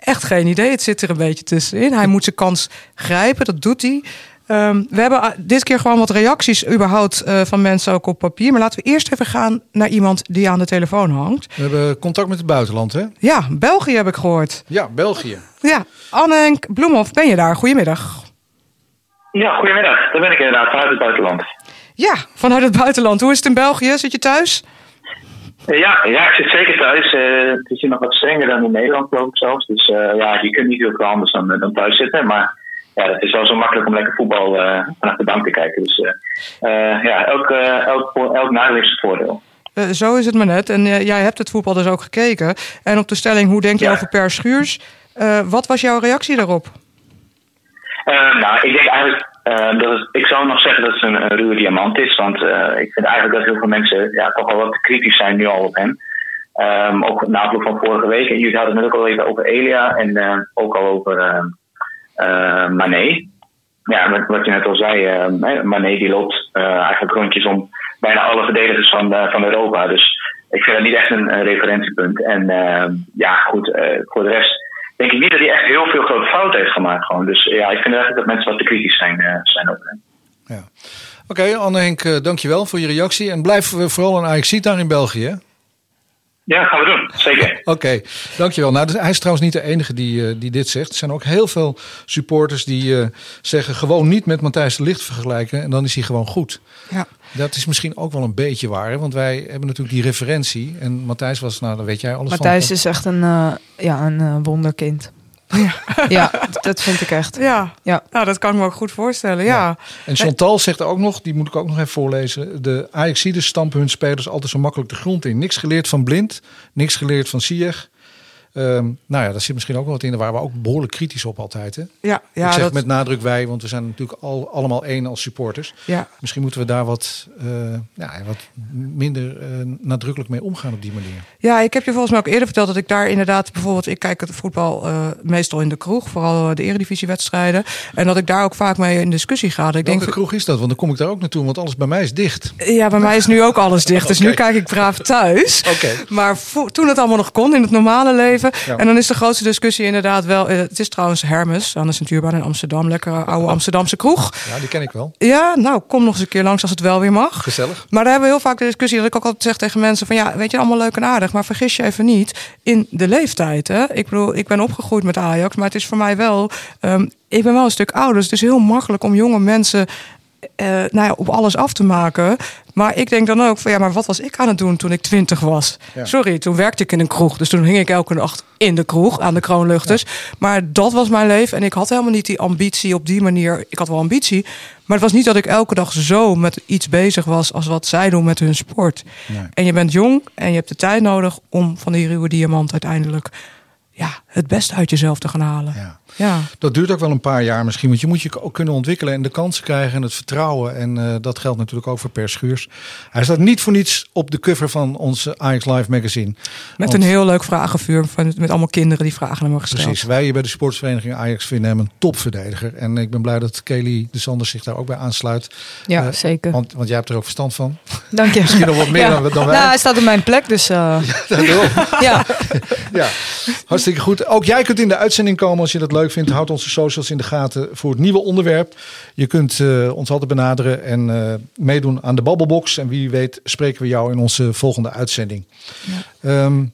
Speaker 2: Echt geen idee. Het zit er een beetje tussenin. Hij moet zijn kans grijpen. Dat doet hij. Ehm, we hebben ah, dit keer gewoon wat reacties überhaupt eh, van mensen ook op papier. Maar laten we eerst even gaan naar iemand die aan de telefoon hangt.
Speaker 1: We hebben contact met het buitenland, hè?
Speaker 2: Ja, België heb ik gehoord.
Speaker 1: Ja, België.
Speaker 2: Ja, Anne Bloemhoff, ben je daar? Goedemiddag.
Speaker 5: Ja, goedemiddag. Daar ben ik inderdaad vanuit het buitenland.
Speaker 2: Ja, vanuit het buitenland. Hoe is het in België? Zit je thuis?
Speaker 5: Ja, ja, ik zit zeker thuis. Eh, het is hier nog wat strenger dan in Nederland, geloof ik zelfs. Dus eh, ja, je kunt niet heel veel anders dan, eh, dan thuis zitten. Maar ja, het is wel zo makkelijk om lekker voetbal eh, vanaf de bank te kijken. Dus ja, elk, elk, elk nadeel heeft zijn voordeel.
Speaker 2: Zo is het maar net. En jij hebt het voetbal dus ook gekeken. En op de stelling, hoe denk je
Speaker 5: Ja.
Speaker 2: over Per Schuurs? Wat was jouw reactie daarop?
Speaker 5: Eh, nou, ik denk eigenlijk eh, dat het, ik zou nog zeggen dat het een, ruwe diamant is. Want eh, ik vind eigenlijk dat heel veel mensen ja, toch wel wat kritisch zijn nu al op hem. Ehm, ook na afloop van vorige week. En jullie hadden het net ook al even over Elia en ook al over Mané. Ja, wat, je net al zei, Mané die loopt eigenlijk rondjes om bijna alle verdedigers van, van Europa. Dus ik vind dat niet echt een, een referentiepunt. En ja, goed, voor de rest denk ik niet dat hij echt heel veel grote fouten heeft gemaakt. Gewoon. Dus ja, ik vind eigenlijk dat mensen wat te kritisch zijn, eh, zijn over hem.
Speaker 1: Ja. Oké, Anne Henk, eh, dankjewel voor je reactie. En blijf eh, vooral een Ajax daar in België.
Speaker 5: Ja, gaan we doen. Zeker.
Speaker 1: Oké, dankjewel. Nou, dus hij is trouwens niet de enige die, eh, die dit zegt. Er zijn ook heel veel supporters die eh, zeggen gewoon niet met Matthijs de Licht vergelijken. En dan is hij gewoon goed.
Speaker 2: Ja.
Speaker 1: Dat is misschien ook wel een beetje waar. Hè? Want wij hebben natuurlijk die referentie. En Matthijs was, nou, dan weet jij alles
Speaker 3: Matthijs
Speaker 1: van.
Speaker 3: is echt een, eh, ja, een eh, wonderkind. Ja. dat vind ik echt.
Speaker 2: Ja.
Speaker 3: Ja.
Speaker 2: Nou, dat kan ik me ook goed voorstellen. Ja.
Speaker 1: En Chantal zegt ook nog, die moet ik ook nog even voorlezen. De Ajaxiden stampen hun spelers altijd zo makkelijk de grond in. Niks geleerd van Blind, niks geleerd van Ziyech. Ehm, nou ja, daar zit misschien ook wel wat in. Daar waren we ook behoorlijk kritisch op altijd. Hè?
Speaker 2: Ja, ja,
Speaker 1: ik zeg
Speaker 2: dat-
Speaker 1: met nadruk wij, want we zijn natuurlijk al, allemaal één als supporters.
Speaker 2: Ja.
Speaker 1: Misschien moeten we daar wat, eh, ja, wat minder eh, nadrukkelijk mee omgaan op die manier.
Speaker 2: Ja, ik heb je volgens mij ook eerder verteld dat ik daar inderdaad bijvoorbeeld, ik kijk het voetbal eh, meestal in de kroeg, vooral de eredivisiewedstrijden. En dat ik daar ook vaak mee in discussie ga. Dat Ik
Speaker 1: Welke
Speaker 2: denk,
Speaker 1: kroeg is dat? Want dan kom ik daar ook naartoe, want alles bij mij is dicht.
Speaker 2: ja, bij mij is nu ook alles dicht. Dus nu kijk ik braaf thuis.
Speaker 1: Oké.
Speaker 2: Maar toen het allemaal nog kon in het normale leven.
Speaker 1: Ja.
Speaker 2: En dan is de grootste discussie inderdaad wel. eh, het is trouwens Hermes aan de Centuurbaan in Amsterdam. Lekkere oude Amsterdamse kroeg.
Speaker 1: Ja, die ken ik wel.
Speaker 2: Ja, nou, kom nog eens een keer langs als het wel weer mag.
Speaker 1: Gezellig.
Speaker 2: Maar daar hebben we heel vaak de discussie dat ik ook altijd zeg tegen mensen van ja, weet je, allemaal leuk en aardig, maar vergis je even niet in de leeftijd. Hè? Ik bedoel, ik ben opgegroeid met Ajax, maar het is voor mij wel, ehm, ik ben wel een stuk ouder, dus het is heel makkelijk om jonge mensen eh, nou ja, op alles af te maken. Maar ik denk dan ook van ja, maar wat was ik aan het doen toen ik twintig was?
Speaker 1: Ja.
Speaker 2: Sorry, toen werkte ik in een kroeg, dus toen hing ik elke nacht in de kroeg aan de kroonluchters. Maar dat was mijn leven en ik had helemaal niet die ambitie op die manier. Ik had wel ambitie, maar het was niet dat ik elke dag zo met iets bezig was als wat zij doen met hun sport.
Speaker 1: Nee.
Speaker 2: En je bent jong en je hebt de tijd nodig om van die ruwe diamant uiteindelijk ja, het beste uit jezelf te gaan halen.
Speaker 1: Ja.
Speaker 2: Ja.
Speaker 1: Dat duurt ook wel een paar jaar misschien. Want je moet je ook kunnen ontwikkelen en de kansen krijgen en het vertrouwen. En eh, dat geldt natuurlijk ook voor Per Schuurs. Hij staat niet voor niets op de cover van onze Ajax Live magazine.
Speaker 2: Met
Speaker 1: Want-
Speaker 2: een heel leuk vragenvuur van, met allemaal kinderen die vragen hebben gesteld.
Speaker 1: Precies. Wij hier bij de sportsvereniging Ajax vinden hem een topverdediger. En ik ben blij dat Kelly de Sanders zich daar ook bij aansluit.
Speaker 3: Ja,
Speaker 1: Eh,
Speaker 3: zeker.
Speaker 1: Want, want jij hebt er ook verstand van.
Speaker 3: Dank je.
Speaker 1: Misschien nog wat meer
Speaker 3: Ja.
Speaker 1: dan, dan wij.
Speaker 3: Nou, hij staat op mijn plek, dus uh, ja.
Speaker 1: Ja, hartstikke goed. Ook jij kunt in de uitzending komen als je dat leuk vindt. Houd onze socials in de gaten voor het nieuwe onderwerp. Je kunt eh, ons altijd benaderen en eh, meedoen aan de Babbelbox. En wie weet spreken we jou in onze volgende uitzending. Ehm,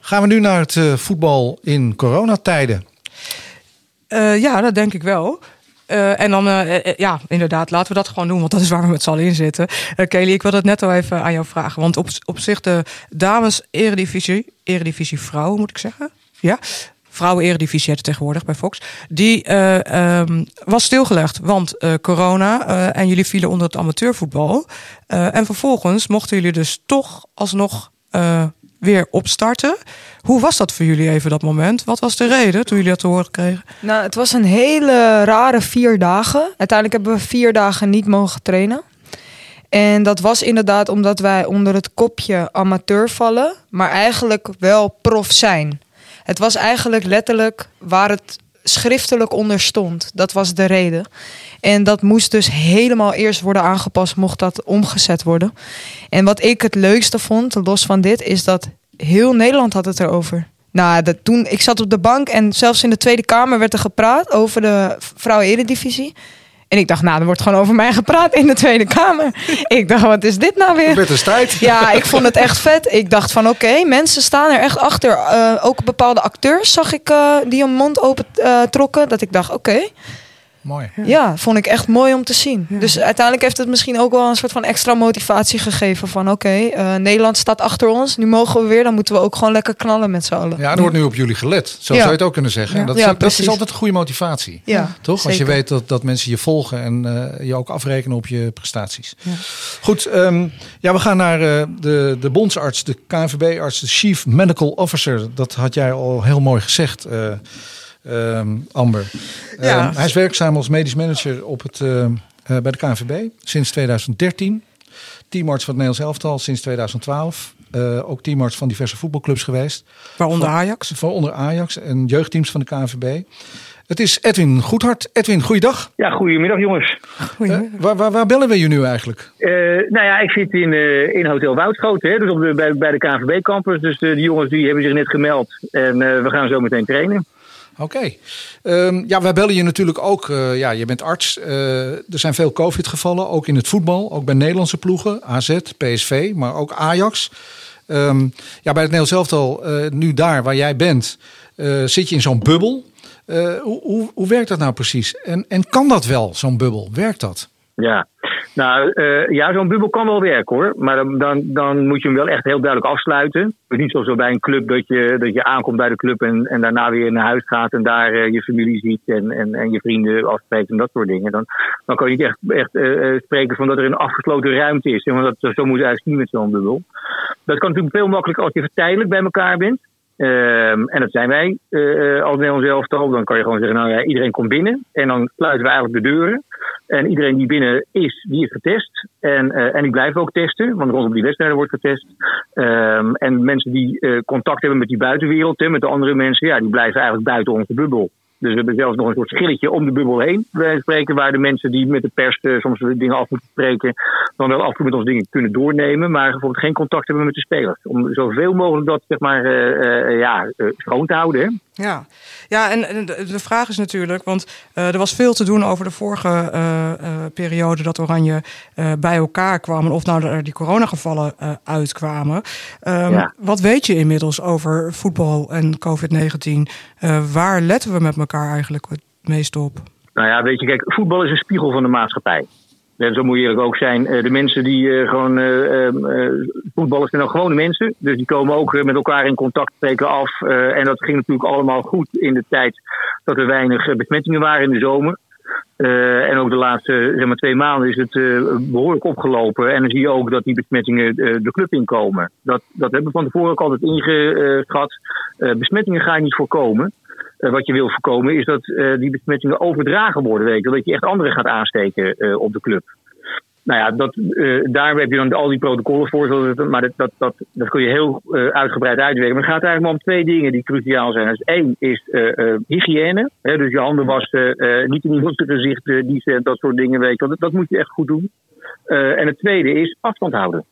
Speaker 1: gaan we nu naar het eh, voetbal in coronatijden.
Speaker 2: Ja, dat denk ik wel. En dan, ja, inderdaad, laten we dat gewoon doen, want dat is waar we met z'n allen in zitten. Kelly, ik wil het net al even aan jou vragen. Want op, op zich de dames eredivisie, eredivisie vrouwen moet ik zeggen. Ja, vrouwen eredivisie heet het tegenwoordig bij Fox. Die eh, ehm, was stilgelegd, want eh, corona eh, en jullie vielen onder het amateurvoetbal. En vervolgens mochten jullie dus toch alsnog weer opstarten. Hoe was dat voor jullie even dat moment? Wat was de reden toen jullie dat te horen kregen?
Speaker 3: Nou, het was een hele rare vier dagen. Uiteindelijk hebben we vier dagen niet mogen trainen. En dat was inderdaad omdat wij onder het kopje amateur vallen, maar eigenlijk wel prof zijn. Het was eigenlijk letterlijk waar het schriftelijk onder stond. Dat was de reden. En dat moest dus helemaal eerst worden aangepast, mocht dat omgezet worden. En wat ik het leukste vond, los van dit, is dat heel Nederland had het erover. Nou, dat toen, ik zat op de bank en zelfs in de Tweede Kamer werd er gepraat over de vrouwen-eredivisie. En ik dacht, nou, er wordt gewoon over mij gepraat in de Tweede Kamer. ik dacht, wat is dit nou weer?
Speaker 1: Werd een strijd.
Speaker 3: Ja, ik vond het echt vet. Ik dacht van oké, mensen staan er echt achter. Eh, ook bepaalde acteurs zag ik eh, die hun mond open eh, trokken. Dat ik dacht oké,
Speaker 1: Mooi.
Speaker 3: ja, vond ik echt mooi om te zien. Dus uiteindelijk heeft het misschien ook wel een soort van extra motivatie gegeven. Van oké, eh, Nederland staat achter ons. Nu mogen we weer. Dan moeten we ook gewoon lekker knallen met z'n allen.
Speaker 1: Ja, er wordt nu op jullie gelet. Zo
Speaker 3: Ja.
Speaker 1: zou je het ook kunnen zeggen.
Speaker 3: Ja.
Speaker 1: Dat, dat is altijd een goede motivatie.
Speaker 3: Ja,
Speaker 1: Toch? Als je weet dat, dat mensen je volgen en eh, je ook afrekenen op je prestaties. Goed, ehm, ja, we gaan naar eh, de, de bondsarts, de KNVB-arts, de Chief Medical Officer. Dat had jij al heel mooi gezegd, eh, ehm, Amber.
Speaker 2: Ja.
Speaker 1: Ehm, hij is werkzaam als medisch manager op het, eh, eh, bij de KNVB sinds 2013. Teamarts van het Nederlands elftal sinds 2012. Eh, ook teamarts van diverse voetbalclubs geweest.
Speaker 2: Waaronder Ajax.
Speaker 1: Waaronder Ajax en jeugdteams van de KNVB. Het is Edwin Goedhart. Edwin, goeiedag.
Speaker 6: Ja, goedemiddag jongens.
Speaker 1: Eh, waar, waar, waar bellen we je nu eigenlijk?
Speaker 6: Eh, nou ja, ik zit in, eh, in Hotel Woudschoten, hè, dus op de, bij, bij de KNVB-campus. Dus de jongens die hebben zich net gemeld en eh, we gaan zo meteen trainen.
Speaker 1: Oké. Ehm, ja, wij bellen je natuurlijk ook. eh, ja, je bent arts. Eh, er zijn veel COVID-gevallen, ook in het voetbal. Ook bij Nederlandse ploegen. AZ, PSV, maar ook Ajax. Ehm, ja, bij het Nederlands elftal, uh, nu daar waar jij bent, zit je in zo'n bubbel. Hoe, hoe, hoe werkt dat nou precies? En, en kan dat wel, zo'n bubbel? Werkt dat?
Speaker 6: Ja, nou uh, ja, zo'n bubbel kan wel werken hoor. Maar dan, dan, dan, moet je hem wel echt heel duidelijk afsluiten. Het is niet zoals bij een club dat je, dat je aankomt bij de club en, en daarna weer naar huis gaat en daar uh, je familie ziet en, en, en je vrienden afspreekt en dat soort dingen. Dan, dan kan je niet echt, echt uh, spreken van dat er een afgesloten ruimte is. Want dat, zo moet je eigenlijk niet met zo'n bubbel. Dat kan natuurlijk veel makkelijker als je tijdelijk bij elkaar bent. Um, en dat zijn wij uh, als Nederlands elftal. Dan kan je gewoon zeggen, nou ja, iedereen komt binnen. En dan sluiten we eigenlijk de deuren. En iedereen die binnen is, die is getest. En, uh, en die blijven ook testen, want rondom die wedstrijden wordt getest. Um, en mensen die uh, contact hebben met die buitenwereld, hè, met de andere mensen, ja, die blijven eigenlijk buiten onze bubbel. Dus we hebben zelfs nog een soort schilletje om de bubbel heen. Wij spreken waar de mensen die met de pers uh, soms dingen af moeten spreken, dan wel af en toe met ons dingen kunnen doornemen, maar bijvoorbeeld geen contact hebben met de spelers. Om zoveel mogelijk dat zeg maar, uh, uh, ja, schoon te houden.
Speaker 2: Ja, ja en, de, vraag is natuurlijk, want er was veel te doen over de vorige periode dat Oranje bij elkaar kwam. En of nou er die coronagevallen uitkwamen. Ja. Wat weet je inmiddels over voetbal en COVID-19? waar letten we met elkaar eigenlijk het meest op?
Speaker 6: Nou ja, weet je, kijk, voetbal is een spiegel van de maatschappij. En zo moet je eerlijk ook zijn. De mensen die uh, gewoon uh, voetballers zijn dan gewone mensen. Dus die komen ook met elkaar in contact, spreken af. en dat ging natuurlijk allemaal goed in de tijd dat er weinig besmettingen waren in de zomer. en ook de laatste zeg maar, twee maanden is het behoorlijk opgelopen. En dan zie je ook dat die besmettingen de club inkomen. Dat, dat hebben we van tevoren ook altijd ingeschat. besmettingen ga je niet voorkomen. Uh, wat je wil voorkomen is dat uh, die besmettingen overdragen worden. Weet je, dat je echt anderen gaat aansteken uh, op de club. Nou ja, dat, daar heb je dan al die protocollen voor. Maar dat, dat, dat, dat kun je heel uitgebreid uitwerken. Maar het gaat eigenlijk maar om twee dingen die cruciaal zijn. Dus één is hygiëne. Hè, dus je handen wassen, niet in iemands gezicht, die, dat soort dingen. Weet je, dat, dat moet je echt goed doen. en het tweede is afstand houden.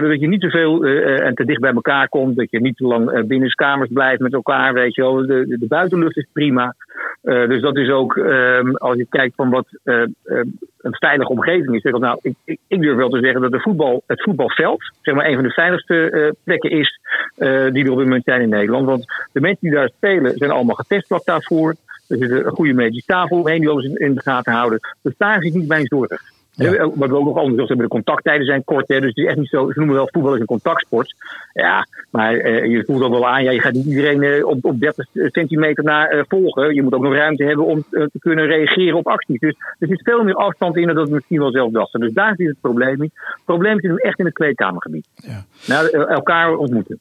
Speaker 6: Dat je niet te veel uh, en te dicht bij elkaar komt. Dat je niet te lang uh, binnen kamers blijft met elkaar. Weet je wel. De, de, buitenlucht is prima. Dus dat is ook, um, als je kijkt van wat een veilige omgeving is. Zeg nou, ik, ik, durf wel te zeggen dat voetbal, het voetbalveld zeg maar, een van de veiligste plekken is die er op dit moment zijn in Nederland. Want de mensen die daar spelen zijn allemaal getest daarvoor. Er zit een goede medische tafel omheen die alles in, de gaten houden. Dus daar is niet mijn zorg. Ja. Wat we ook nog anders hebben, de contacttijden zijn kort. Hè, dus het is echt niet zo. Ze noemen wel voetbal is een contactsport. Ja, maar uh, je voelt ook wel aan. Ja, je gaat niet iedereen uh, op, op 30 centimeter naar uh, volgen. Je moet ook nog ruimte hebben om te kunnen reageren op acties. Dus er zit veel meer afstand in dan dat we misschien wel zelf dachten. Dus daar zit het probleem niet. Het probleem zit hem echt in het kleedkamergebied. Ja. Nou, elkaar ontmoeten.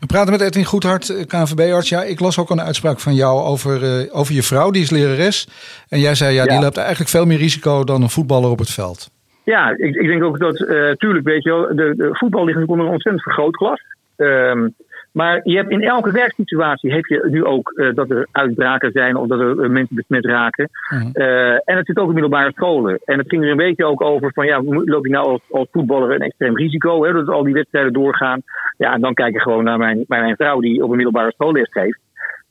Speaker 1: We praten met Edwin Goedhart, KNVB-arts. Ja, ik las ook een uitspraak van jou over, over je vrouw. Die is lerares. En jij zei, ja, ja. die loopt eigenlijk veel meer risico dan een voetballer op het veld.
Speaker 6: Ja, ik, ik denk ook dat, uh, tuurlijk, weet je wel, de, de voetbal ligt onder een ontzettend vergrootglas. Um, maar je hebt in elke werksituatie heb je nu ook uh, dat er uitbraken zijn of dat er uh, mensen besmet raken. Mm. Uh, en het zit ook in middelbare scholen. En het ging er een beetje ook over van ja, loop je nou als, als voetballer een extreem risico, hè, dat al die wedstrijden doorgaan. Ja, en dan kijk je gewoon naar mijn, naar mijn vrouw die op een middelbare school les geeft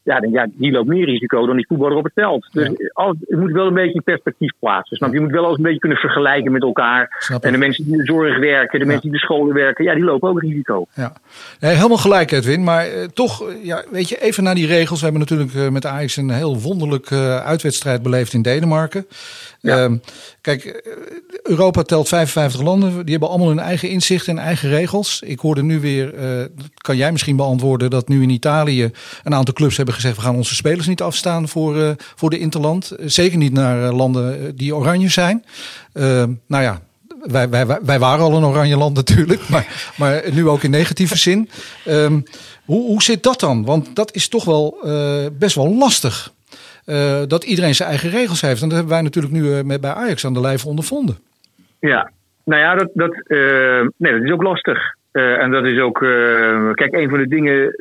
Speaker 6: ja, dan, ja, die loopt meer risico dan die voetballer op het veld. Dus ja. alles, het moet wel een beetje perspectief plaatsen. Snap? Je moet wel eens een beetje kunnen vergelijken met elkaar. en de mensen die in de zorg werken, de ja. mensen die in de scholen werken, ja, die lopen ook risico.
Speaker 1: Ja, nee, helemaal gelijk, Edwin. Maar uh, toch, ja, weet je, even naar die regels. We hebben natuurlijk uh, met Ajax een heel wonderlijke uh, uitwedstrijd beleefd in Denemarken. Ja. Um, kijk, Europa telt 55 landen. Die hebben allemaal hun eigen inzicht en eigen regels. Ik hoorde nu weer, kan jij misschien beantwoorden, dat nu in Italië een aantal clubs hebben gezegd: we gaan onze spelers niet afstaan voor, uh, voor de Interland. Zeker niet naar uh, landen die oranje zijn. Uh, nou ja. Wij, wij, wij waren al een oranje land natuurlijk, maar, maar nu ook in negatieve zin. Um, hoe, hoe zit dat dan? Want dat is toch wel best wel lastig. Dat iedereen zijn eigen regels heeft. En dat hebben wij natuurlijk nu met, bij Ajax aan de lijf ondervonden.
Speaker 6: Ja, nou ja, dat, dat, nee, dat is ook lastig. En dat is ook, kijk, een van de dingen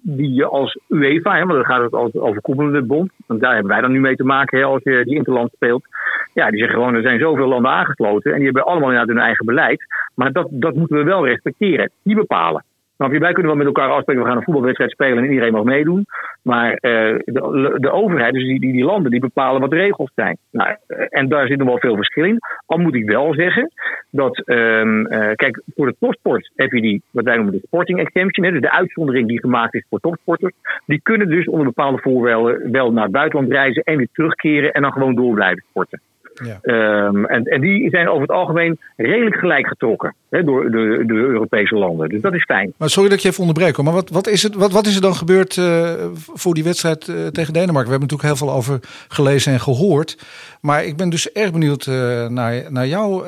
Speaker 6: die je als UEFA, hè, want dan gaat het over koepelende bond, want daar hebben wij dan nu mee te maken hè, als je die interland speelt. Ja, die zeggen gewoon, er zijn zoveel landen aangesloten en die hebben allemaal inderdaad hun eigen beleid. Maar dat, dat moeten we wel respecteren, die bepalen. Snap je? Wij kunnen wel met elkaar afspreken, we gaan een voetbalwedstrijd spelen en iedereen mag meedoen. Maar uh, de, de, overheid, dus die, die, die, landen, die bepalen wat de regels zijn. Nou, en daar zit nog wel veel verschil in. Al moet ik wel zeggen dat, um, uh, kijk, voor de topsport heb je die, wat wij noemen de sporting exemption, dus de uitzondering die gemaakt is voor topsporters. Die kunnen dus onder bepaalde voorwaarden wel naar het buitenland reizen en weer terugkeren en dan gewoon door blijven sporten. Ja. Um, en, en die zijn over het algemeen redelijk gelijk getrokken door de, de, Europese landen. Dus dat is fijn.
Speaker 1: Maar sorry dat ik je even onderbreek, maar wat, wat, is, het, wat, wat is er dan gebeurd uh, voor die wedstrijd uh, tegen Denemarken? We hebben natuurlijk heel veel over gelezen en gehoord. Maar ik ben dus erg benieuwd uh, naar, naar jouw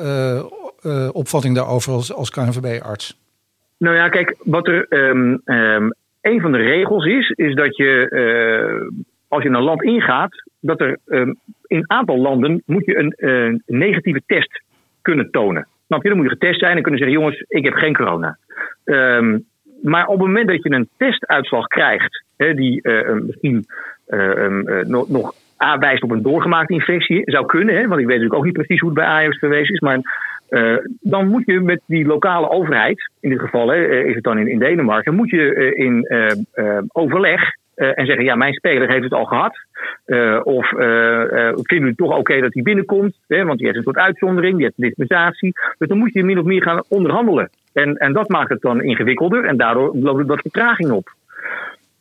Speaker 1: opvatting daarover als, als KNVB-arts.
Speaker 6: Nou ja, kijk, wat er um, um, een van de regels is, is dat je als je een land ingaat, dat er um, in een aantal landen moet je een uh, negatieve test kunnen tonen. Snap je? Dan moet je getest zijn en kunnen zeggen: jongens, ik heb geen corona. Um, maar op het moment dat je een testuitslag krijgt, hè, die uh, misschien uh, nog, nog aanwijst op een doorgemaakte infectie, zou kunnen, hè, want ik weet natuurlijk ook niet precies hoe het bij Ajax geweest is, maar dan moet je met die lokale overheid, in dit geval hè, is het dan in, in Denemarken, moet je in overleg en zeggen: ja, mijn speler heeft het al gehad. of vinden we het toch oké dat hij binnenkomt? Hè, want die heeft een soort uitzondering, die heeft een dispensatie. Dus dan moet je min of meer gaan onderhandelen. En, en dat maakt het dan ingewikkelder en daardoor loopt het wat vertraging op.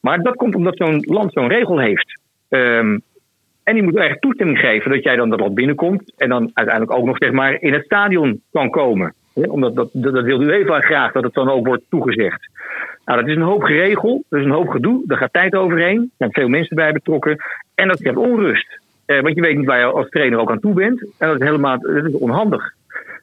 Speaker 6: Maar dat komt omdat zo'n land zo'n regel heeft. Um, en die moet echt toestemming geven dat jij dan dat land binnenkomt. En dan uiteindelijk ook nog zeg maar in het stadion kan komen. Omdat dat, dat, dat wil u even graag dat het dan ook wordt toegezegd. Nou, dat is een hoop geregeld, dat is een hoop gedoe. Daar gaat tijd overheen. Er zijn veel mensen bij betrokken. En dat geeft onrust. Eh, want je weet niet waar je als trainer ook aan toe bent. En dat is helemaal dat is onhandig.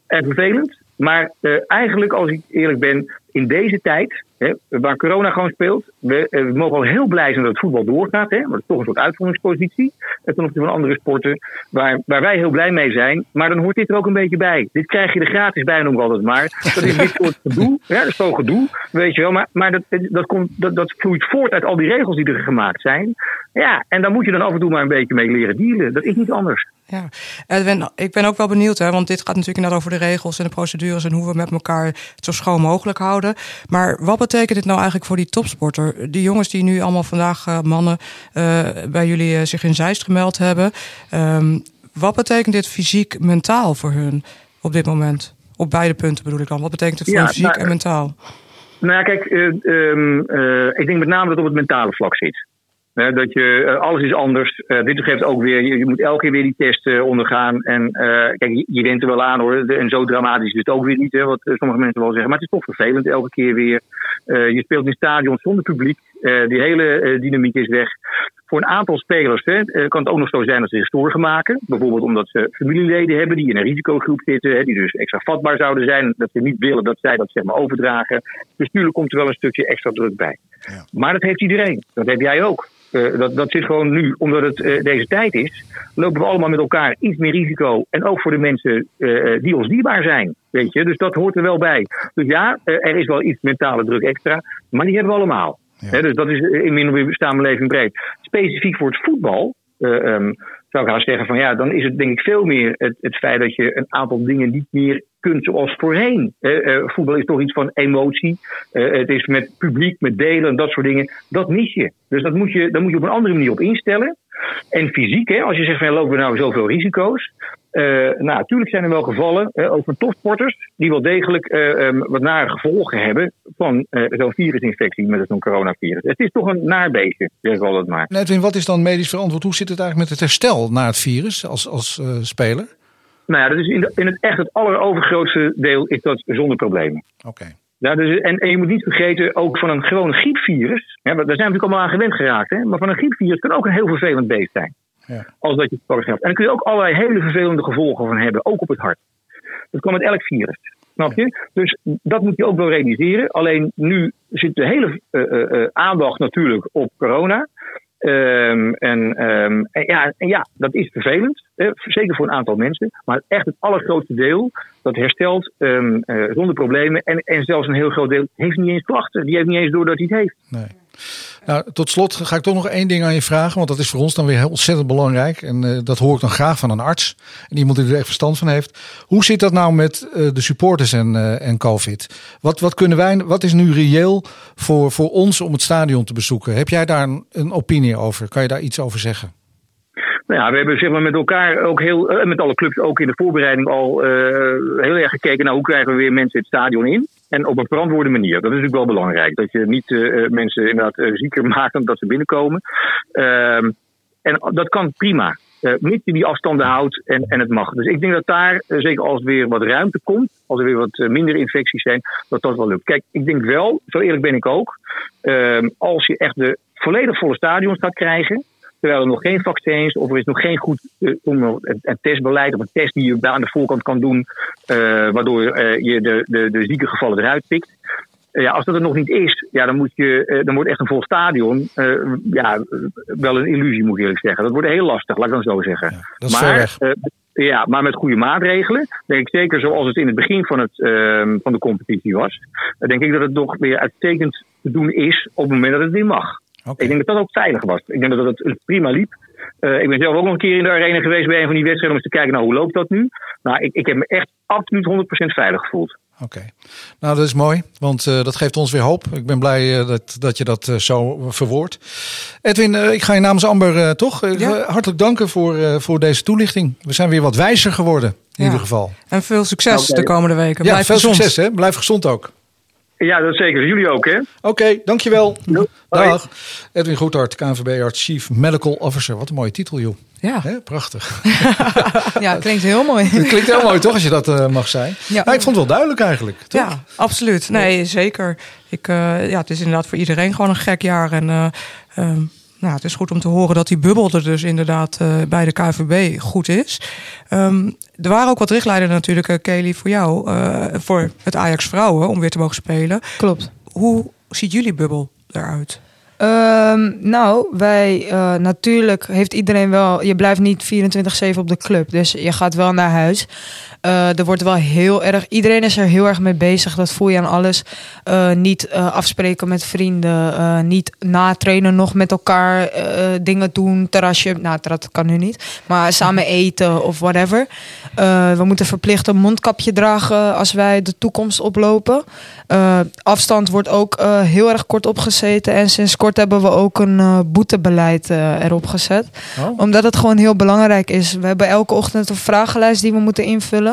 Speaker 6: En vervelend. Maar uh, eigenlijk, als ik eerlijk ben, in deze tijd, hè, waar corona gewoon speelt, we, uh, we, mogen al heel blij zijn dat het voetbal doorgaat. Hè, maar dat is toch een soort uitzonderingspositie. Ten opzichte van andere sporten, waar, waar wij heel blij mee zijn. Maar dan hoort dit er ook een beetje bij. Dit krijg je er gratis bij, noem ik altijd maar. Dat is dit soort gedoe. Ja, dat is zo gedoe, weet je wel. Maar, maar dat, dat, komt, dat, dat vloeit voort uit al die regels die er gemaakt zijn. Ja, en daar moet je dan af en toe maar een beetje mee leren dealen. Dat is niet anders.
Speaker 2: Ja, Edwin, ik ben ook wel benieuwd, hè, want dit gaat natuurlijk inderdaad over de regels en de procedures en hoe we met elkaar het zo schoon mogelijk houden. Maar wat betekent dit nou eigenlijk voor die topsporter? Die jongens die nu allemaal vandaag, uh, mannen, uh, bij jullie uh, zich in Zeist gemeld hebben. Um, wat betekent dit fysiek, mentaal voor hun op dit moment? Op beide punten bedoel ik dan. Wat betekent het voor ja, fysiek nou, en mentaal?
Speaker 6: Nou ja, kijk, um, ik denk met name dat het op het mentale vlak zit. Dat je, uh, alles is anders. Uh, dit geeft ook weer, je, moet elke keer weer die test ondergaan. En kijk, je, je wint er wel aan hoor. En zo dramatisch is het ook weer niet, hè, wat sommige mensen wel zeggen. Maar het is toch vervelend elke keer weer. je speelt in stadions zonder publiek. Die hele dynamiek is weg. Voor een aantal spelers hè, kan het ook nog zo zijn dat ze zich zorgen maken. Bijvoorbeeld omdat ze familieleden hebben die in een risicogroep zitten. Hè, die dus extra vatbaar zouden zijn. Dat ze niet willen dat zij dat zeg maar overdragen. Dus natuurlijk komt er wel een stukje extra druk bij. Ja. Maar dat heeft iedereen. Dat heb jij ook. Uh, dat, dat zit gewoon nu, omdat het uh, deze tijd is, lopen we allemaal met elkaar iets meer risico. En ook voor de mensen uh, die ons dierbaar zijn. Weet je? Dus dat hoort er wel bij. Dus ja, er is wel iets mentale druk extra, maar die hebben we allemaal. Dus dat is in of samenleving breed. Specifiek voor het voetbal. Um, zou ik gaan zeggen van ja, dan is het denk ik veel meer het, het feit dat je een aantal dingen niet meer kunt zoals voorheen. Uh, voetbal is toch iets van emotie. Uh, het is met publiek, met delen en dat soort dingen. Dat mis je. Dus dat moet je, daar moet je op een andere manier op instellen. En fysiek, hè, als je zegt van lopen we nou zoveel risico's. Uh, nou, natuurlijk zijn er wel gevallen, ook van topsporters, die wel degelijk uh, um, wat nare gevolgen hebben van zo'n virusinfectie met zo'n coronavirus. Het is toch een naar beestje, zeg ik altijd maar.
Speaker 1: Edwin, wat is dan medisch verantwoord? Hoe zit het eigenlijk met het herstel na het virus als, als speler?
Speaker 6: Nou ja, dat is in, de, in het echt het allerovergrootste deel is dat zonder problemen.
Speaker 1: Oké. Okay.
Speaker 6: Ja, dus, en, en, je moet niet vergeten, ook van een gewone griepvirus. Ja, daar zijn we natuurlijk allemaal aan gewend geraakt. Hè, maar van een griepvirus kan ook een heel vervelend beest zijn. Ja. Als dat je het hebt. En daar kun je ook allerlei hele vervelende gevolgen van hebben, ook op het hart. Dat kan met elk virus. Snap je? Dus dat moet je ook wel realiseren. Alleen nu zit de hele uh, uh, aandacht natuurlijk op corona. Um, en, um, en, ja, en ja, dat is vervelend. Eh, zeker voor een aantal mensen. Maar echt het allergrootste deel, dat herstelt um, uh, zonder problemen. En, en zelfs een heel groot deel heeft niet eens klachten. Die heeft niet eens door dat hij het heeft.
Speaker 1: Nee. Nou, tot slot ga ik toch nog één ding aan je vragen, want dat is voor ons dan weer ontzettend belangrijk. En uh, dat hoor ik dan graag van een arts en iemand die er echt verstand van heeft. Hoe zit dat nou met uh, de supporters en, uh, en COVID? Wat, wat, kunnen wij, wat is nu reëel voor, voor ons om het stadion te bezoeken? Heb jij daar een, een opinie over? Kan je daar iets over zeggen?
Speaker 6: Nou ja, we hebben zeg maar, met elkaar ook heel, met alle clubs ook in de voorbereiding al heel erg gekeken naar hoe krijgen we weer mensen het stadion in. En op een verantwoorde manier. Dat is natuurlijk wel belangrijk. Dat je niet uh, mensen inderdaad uh, zieker maakt dan dat ze binnenkomen. Uh, en dat kan prima. Uh, je die afstanden houdt en, en het mag. Dus ik denk dat daar, zeker als er weer wat ruimte komt, als er weer wat minder infecties zijn, dat dat wel lukt. Kijk, ik denk wel, zo eerlijk ben ik ook, ehm, als je echt de volledig volle stadions gaat krijgen, terwijl er nog geen vaccins of er is nog geen goed uh, een, een, testbeleid of een test die je aan de voorkant kan doen, uh, waardoor uh, je de, de, de zieke gevallen eruit pikt. ja, als dat er nog niet is, ja, dan, moet je, dan wordt echt een vol stadion ja, wel een illusie, moet ik eerlijk zeggen. Dat wordt heel lastig, laat ik dan zo zeggen.
Speaker 1: Ja, dat is
Speaker 6: maar, ja, maar met goede maatregelen. Denk ik zeker zoals het in het begin van, het, van de competitie was. denk ik dat het toch weer uitstekend te doen is op het moment dat het weer mag. Okay. Ik denk dat dat ook veilig was. Ik denk dat het prima liep. Uh, ik ben zelf ook nog een keer in de arena geweest bij een van die wedstrijden om eens te kijken, nou, hoe loopt dat nu? Nou, ik, ik heb me echt absoluut 100% veilig gevoeld.
Speaker 1: Oké, okay. nou dat is mooi, want uh, dat geeft ons weer hoop. Ik ben blij uh, dat, dat je dat zo verwoordt. Edwin, ik ga je namens Amber toch ja. hartelijk danken voor, voor deze toelichting. We zijn weer wat wijzer geworden, in ja. ieder geval.
Speaker 2: En veel succes okay. de komende weken.
Speaker 1: Ja,
Speaker 2: Blijf
Speaker 1: veel
Speaker 2: gezond.
Speaker 1: succes hè. Blijf gezond ook.
Speaker 6: Ja, dat zeker. Jullie ook, hè?
Speaker 1: Oké, okay, dankjewel.
Speaker 6: Doei.
Speaker 1: Dag. Edwin Goedhart, KNVB-arts, Chief Medical Officer. Wat een mooie titel, joh.
Speaker 2: Ja.
Speaker 1: Hè? Prachtig.
Speaker 2: ja, klinkt heel mooi.
Speaker 1: Het klinkt heel mooi, toch, als je dat uh, mag zijn? Ja. Nou, ik vond het wel duidelijk eigenlijk, toch?
Speaker 2: Ja, absoluut. Nee, zeker. Ik, uh, ja, het is inderdaad voor iedereen gewoon een gek jaar. En uh, um, nou, het is goed om te horen dat die bubbel er dus inderdaad uh, bij de KVB goed is. Um, er waren ook wat richtlijnen natuurlijk, uh, Kelly, voor jou. Uh, voor het Ajax vrouwen, om weer te mogen spelen.
Speaker 3: Klopt.
Speaker 2: Hoe ziet jullie bubbel eruit?
Speaker 3: Um, nou, wij uh, natuurlijk heeft iedereen wel. Je blijft niet 24-7 op de club. Dus je gaat wel naar huis. Uh, er wordt wel heel erg. Iedereen is er heel erg mee bezig. Dat voel je aan alles. Uh, niet afspreken met vrienden. niet natrainen nog met elkaar. dingen doen. Terrasje. Nou, dat kan nu niet. Maar samen eten of whatever. we moeten verplicht een mondkapje dragen als wij de toekomst oplopen. afstand wordt ook heel erg kort opgezeten. En sinds kort hebben we ook een boetebeleid erop gezet. Oh. Omdat het gewoon heel belangrijk is. We hebben elke ochtend een vragenlijst die we moeten invullen.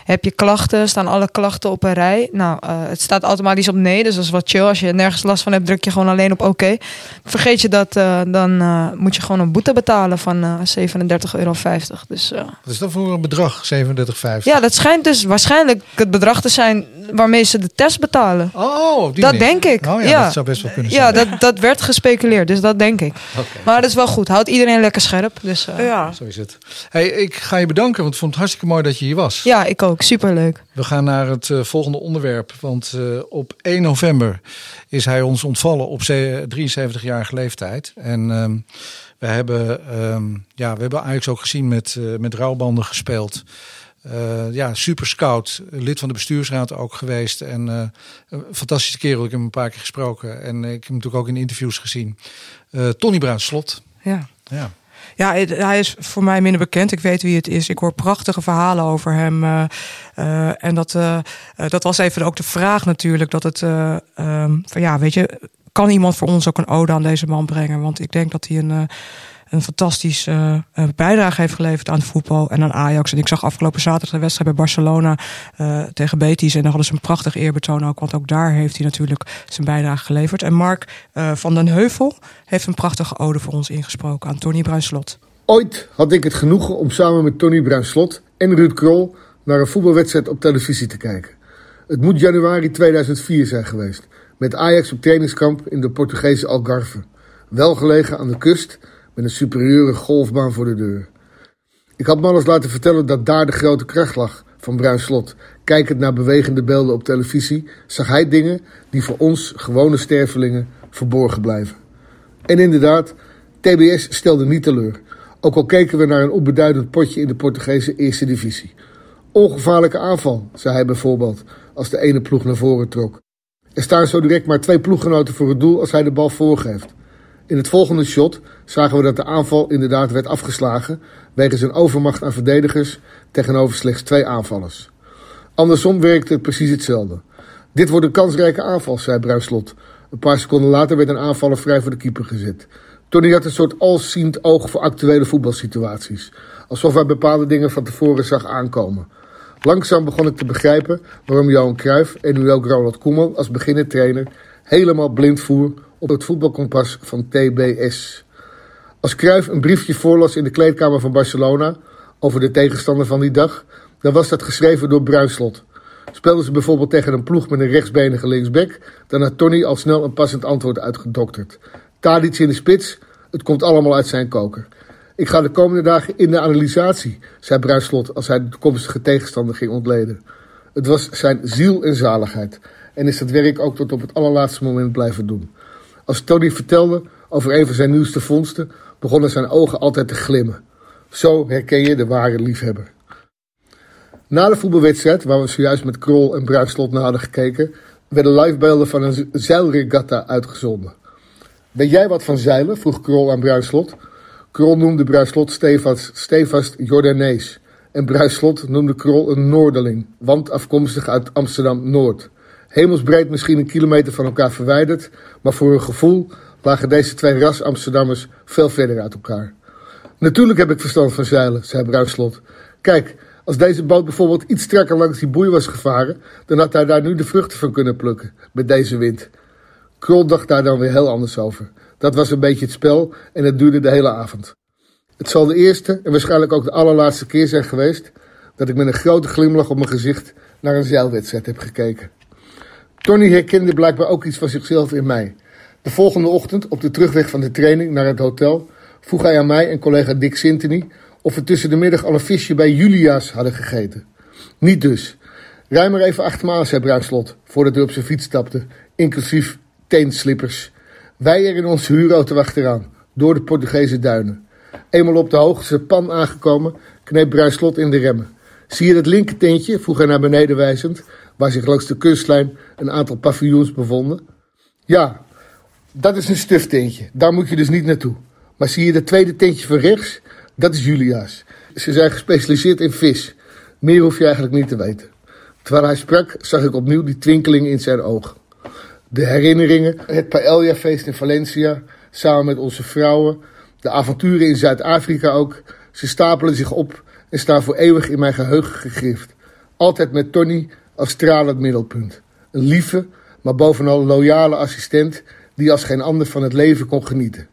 Speaker 3: Heb je klachten, staan alle klachten op een rij. Nou, uh, het staat automatisch op nee, dus dat is wat chill. Als je nergens last van hebt, druk je gewoon alleen op oké. Okay. Vergeet je dat, uh, dan uh, moet je gewoon een boete betalen van 37,50 euro. Dus,
Speaker 1: wat is dat voor een bedrag, 37,50?
Speaker 3: Ja, dat schijnt dus waarschijnlijk het bedrag te zijn waarmee ze de test betalen.
Speaker 1: Oh, die
Speaker 3: dat
Speaker 1: manier.
Speaker 3: denk ik.
Speaker 1: Oh ja,
Speaker 3: ja,
Speaker 1: dat zou best wel kunnen zijn.
Speaker 3: Ja, dat, dat werd gespeculeerd, dus dat denk ik.
Speaker 1: Okay.
Speaker 3: Maar dat is wel goed. Houdt iedereen lekker scherp. Dus,
Speaker 2: ja.
Speaker 1: Zo is het. Hey, ik ga je bedanken, want ik vond het hartstikke mooi dat je hier was.
Speaker 3: Ja, ik ook. Superleuk.
Speaker 1: We gaan naar het uh, volgende onderwerp. Want uh, op 1 november is hij ons ontvallen op 73-jarige leeftijd. En um, we hebben, um, ja, we hebben Ajax ook gezien met, uh, met rouwbanden gespeeld. Uh, ja, super scout, lid van de bestuursraad ook geweest. En uh, een fantastische kerel, ik heb hem een paar keer gesproken. En ik heb hem natuurlijk ook in interviews gezien. Uh, Tony Bruins Slot.
Speaker 2: Ja.
Speaker 1: ja.
Speaker 2: Ja, hij is voor mij minder bekend. Ik weet wie het is. Ik hoor prachtige verhalen over hem. Uh, uh, en dat, uh, dat was even ook de vraag natuurlijk. Dat het, um, van ja, weet je, kan iemand voor ons ook een ode aan deze man brengen? Want ik denk dat hij een een fantastische uh, bijdrage heeft geleverd aan het voetbal en aan Ajax. En ik zag afgelopen zaterdag de wedstrijd bij Barcelona uh, tegen Betis. En daar hadden ze een prachtig eerbetoon ook. Want ook daar heeft hij natuurlijk zijn bijdrage geleverd. En Mark van den Heuvel heeft een prachtige ode voor ons ingesproken aan Tony Bruinslot.
Speaker 7: Ooit had ik het genoegen om samen met Tony Bruinslot en Ruud Krol naar een voetbalwedstrijd op televisie te kijken. Het moet januari 2004 zijn geweest. Met Ajax op trainingskamp in de Portugese Algarve. Welgelegen aan de kust met een superieure golfbaan voor de deur. Ik had me alles laten vertellen dat daar de grote kracht lag van Bruin Slot. Kijkend naar bewegende beelden op televisie zag hij dingen die voor ons gewone stervelingen verborgen blijven. En inderdaad, TBS stelde niet teleur. Ook al keken we naar een onbeduidend potje in de Portugese eerste divisie. Ongevaarlijke aanval, zei hij bijvoorbeeld, als de ene ploeg naar voren trok. Er staan zo direct maar twee ploeggenoten voor het doel als hij de bal voorgeeft. In het volgende shot zagen we dat de aanval inderdaad werd afgeslagen wegens een overmacht aan verdedigers tegenover slechts twee aanvallers. Andersom werkte het precies hetzelfde. Dit wordt een kansrijke aanval, zei Bruinslot. Een paar seconden later werd een aanvaller vrij voor de keeper gezet. Tony had een soort alziend oog voor actuele voetbalsituaties. Alsof hij bepaalde dingen van tevoren zag aankomen. Langzaam begon ik te begrijpen waarom Johan Cruijff en nu ook Ronald Koeman als beginnertrainer helemaal blind voer op het voetbalkompas van TBS. Als Cruijff een briefje voorlas in de kleedkamer van Barcelona over de tegenstander van die dag, dan was dat geschreven door Bruinslot. Speelden ze bijvoorbeeld tegen een ploeg met een rechtsbenige linksback, dan had Tony al snel een passend antwoord uitgedokterd. Tadic in de spits, het komt allemaal uit zijn koker. Ik ga de komende dagen in de analysatie, zei Bruinslot als hij de toekomstige tegenstander ging ontleden. Het was zijn ziel en zaligheid en is dat werk ook tot op het allerlaatste moment blijven doen. Als Tony vertelde over een van zijn nieuwste vondsten, begonnen zijn ogen altijd te glimmen. Zo herken je de ware liefhebber. Na de voetbalwedstrijd, waar we zojuist met Krol en Bruinslot naar hadden gekeken, werden livebeelden van een zeilregatta uitgezonden. Weet jij wat van zeilen? vroeg Krol aan Bruinslot. Krol noemde Bruinslot stevast, stevast Jordanees. En Bruinslot noemde Krol een Noorderling, want afkomstig uit Amsterdam-Noord. Hemelsbreed misschien een kilometer van elkaar verwijderd, maar voor een gevoel lagen deze twee ras Amsterdammers veel verder uit elkaar. Natuurlijk heb ik verstand van zeilen, zei Bruinslot. Kijk, als deze boot bijvoorbeeld iets strakker langs die boei was gevaren, dan had hij daar nu de vruchten van kunnen plukken, met deze wind. Krol dacht daar dan weer heel anders over. Dat was een beetje het spel en het duurde de hele avond. Het zal de eerste en waarschijnlijk ook de allerlaatste keer zijn geweest dat ik met een grote glimlach op mijn gezicht naar een zeilwedstrijd heb gekeken. Tony herkende blijkbaar ook iets van zichzelf in mij. De volgende ochtend, op de terugweg van de training naar het hotel, vroeg hij aan mij en collega Dick Sintony of we tussen de middag al een visje bij Julia's hadden gegeten. Niet dus. Rij maar even achter me aan, zei Bruinslot, voordat hij op zijn fiets stapte, inclusief teenslippers. Wij er in onze huurauto achteraan, door de Portugese duinen. Eenmaal op de hoogste pan aangekomen, kneep Bruinslot in de remmen. Zie je dat linker vroeg hij naar beneden wijzend, waar zich langs de kustlijn een aantal paviljoens bevonden. Ja, dat is een stuftentje, daar moet je dus niet naartoe. Maar zie je dat tweede tentje van rechts? Dat is Julia's. Ze zijn gespecialiseerd in vis. Meer hoef je eigenlijk niet te weten. Terwijl hij sprak, zag ik opnieuw die twinkeling in zijn oog. De herinneringen, het Paella-feest in Valencia, samen met onze vrouwen, de avonturen in Zuid-Afrika ook, ze stapelen zich op en staan voor eeuwig in mijn geheugen gegrift. Altijd met Tony stralend middelpunt. Een lieve, maar bovenal loyale assistent die als geen ander van het leven kon genieten.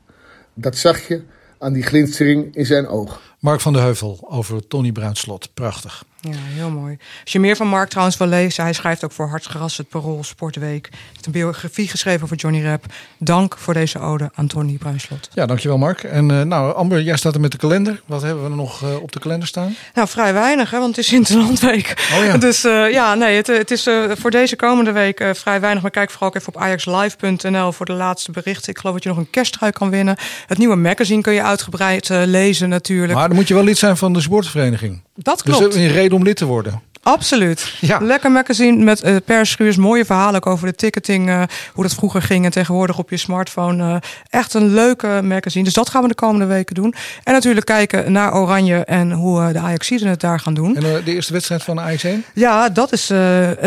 Speaker 7: Dat zag je aan die glinstering in zijn oog.
Speaker 1: Mark van de Heuvel over Tony Bruinslot. Prachtig.
Speaker 2: Ja, heel mooi. Als je meer van Mark trouwens wil lezen, hij schrijft ook voor Hartsgras, het Parool, Sportweek. Hij heeft een biografie geschreven over Johnny Rep. Dank voor deze ode aan Tony Bruinslot.
Speaker 1: Ja, dankjewel Mark. En uh, nou, Amber, jij staat er met de kalender. Wat hebben we er nog uh, op de kalender staan?
Speaker 2: Nou, vrij weinig, hè, want het is Interlandweek.
Speaker 1: Oh ja.
Speaker 2: Dus uh, ja, nee, het, het is voor deze komende week vrij weinig. Maar kijk vooral ook even op ajaxlive.nl voor de laatste berichten. Ik geloof dat je nog een kersttrui kan winnen. Het nieuwe magazine kun je uitgebreid lezen natuurlijk.
Speaker 1: Maar dan moet je wel lid zijn van de sportvereniging.
Speaker 2: Dat klopt.
Speaker 1: Dus een reden om lid te worden.
Speaker 2: Absoluut.
Speaker 1: Ja.
Speaker 2: Lekker magazine met uh, perschuurs, mooie verhalen ook over de ticketing, uh, hoe dat vroeger ging en tegenwoordig op je smartphone. Uh, echt een leuke magazine. Dus dat gaan we de komende weken doen. En natuurlijk kijken naar Oranje en hoe de Ajaxiden het daar gaan doen.
Speaker 1: En de eerste wedstrijd van de Ajax 1?
Speaker 2: Ja, dat is,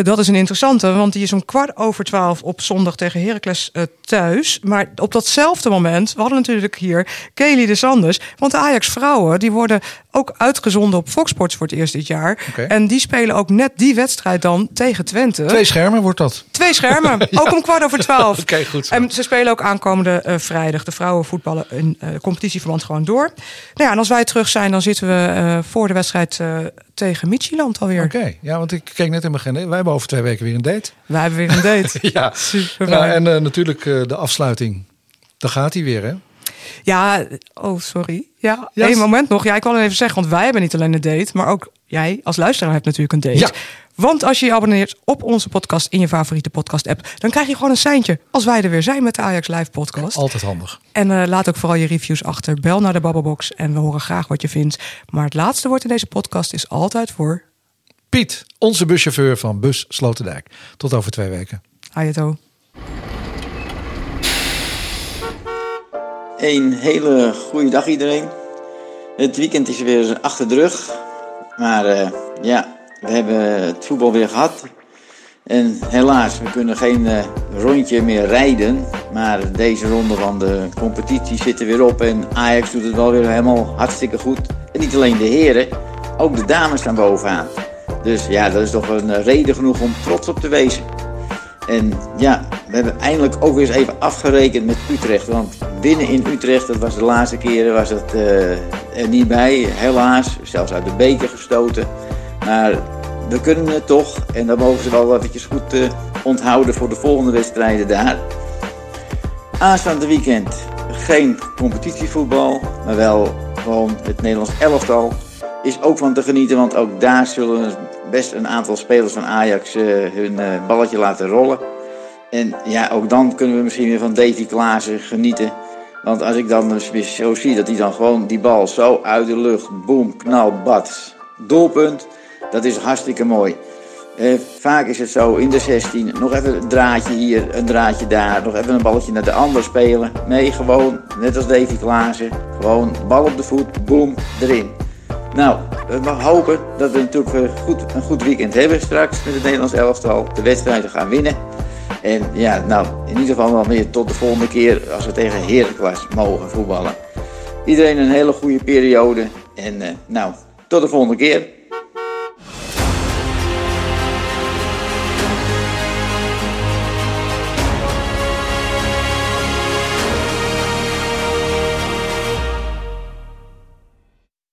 Speaker 2: dat is een interessante, want die is om kwart over twaalf op zondag tegen Heracles thuis. Maar op datzelfde moment, we hadden natuurlijk hier Kelly de Sanders, want de Ajax vrouwen die worden ook uitgezonden op Fox Sports voor het eerst dit jaar.
Speaker 1: Okay.
Speaker 2: En die spelen ook net die wedstrijd dan tegen Twente.
Speaker 1: Twee schermen wordt dat.
Speaker 2: Twee schermen, ja. ook om kwart over twaalf.
Speaker 1: Oké, okay, goed. Zo.
Speaker 2: En ze spelen ook aankomende uh, vrijdag. De vrouwen voetballen in uh, competitieverband gewoon door. Nou ja, en als wij terug zijn, dan zitten we uh, voor de wedstrijd tegen Michieland alweer.
Speaker 1: Oké, okay. ja, want ik keek net in mijn agenda. Wij hebben over twee weken weer een date.
Speaker 2: Wij hebben weer een date.
Speaker 1: ja,
Speaker 2: Super
Speaker 1: nou, en natuurlijk de afsluiting. Daar gaat hij weer, hè?
Speaker 2: Ja, oh sorry. Ja, één moment nog. Ja, ik wil even zeggen, want wij hebben niet alleen een date, maar ook jij als luisteraar hebt natuurlijk een date.
Speaker 1: Ja.
Speaker 2: Want als je je abonneert op onze podcast in je favoriete podcast app, dan krijg je gewoon een seintje als wij er weer zijn met de Ajax Live podcast.
Speaker 1: Altijd handig.
Speaker 2: En uh, laat ook vooral je reviews achter. Bel naar de Babbelbox en we horen graag wat je vindt. Maar het laatste woord in deze podcast is altijd voor
Speaker 1: Piet, onze buschauffeur van Bus Sloterdijk. Tot over twee weken.
Speaker 2: Hayato.
Speaker 8: Een hele goede dag iedereen. Het weekend is weer achter de rug. Maar uh, ja, we hebben het voetbal weer gehad. En helaas, we kunnen geen uh, rondje meer rijden. Maar deze ronde van de competitie zit er weer op. En Ajax doet het wel weer helemaal hartstikke goed. En niet alleen de heren, ook de dames staan bovenaan. Dus ja, dat is toch een reden genoeg om trots op te wezen. En ja, we hebben eindelijk ook weer eens even afgerekend met Utrecht. Want winnen in Utrecht, dat was de laatste keren, was het uh, er niet bij. Helaas, zelfs uit de beker gestoten. Maar we kunnen het toch. En dan mogen ze wel eventjes goed uh, onthouden voor de volgende wedstrijden daar. Aanstaande weekend geen competitievoetbal, maar wel gewoon het Nederlands elftal. Is ook van te genieten, want ook daar zullen best een aantal spelers van Ajax uh, hun uh, balletje laten rollen. En ja, ook dan kunnen we misschien weer van Davy Klaassen genieten. Want als ik dan weer zo zie dat hij dan gewoon die bal zo uit de lucht, boem, knal, bad, doelpunt. Dat is hartstikke mooi. Uh, vaak is het zo in de 16, nog even een draadje hier, een draadje daar, nog even een balletje naar de ander spelen. Nee, gewoon, net als Davy Klaassen, gewoon bal op de voet, boem, erin. Nou, we hopen dat we natuurlijk goed, een goed weekend hebben straks met het Nederlands elftal. De wedstrijden gaan winnen. En ja, nou, in ieder geval wel meer tot de volgende keer als we tegen Heracles mogen voetballen. Iedereen een hele goede periode. En uh, nou, tot de volgende keer.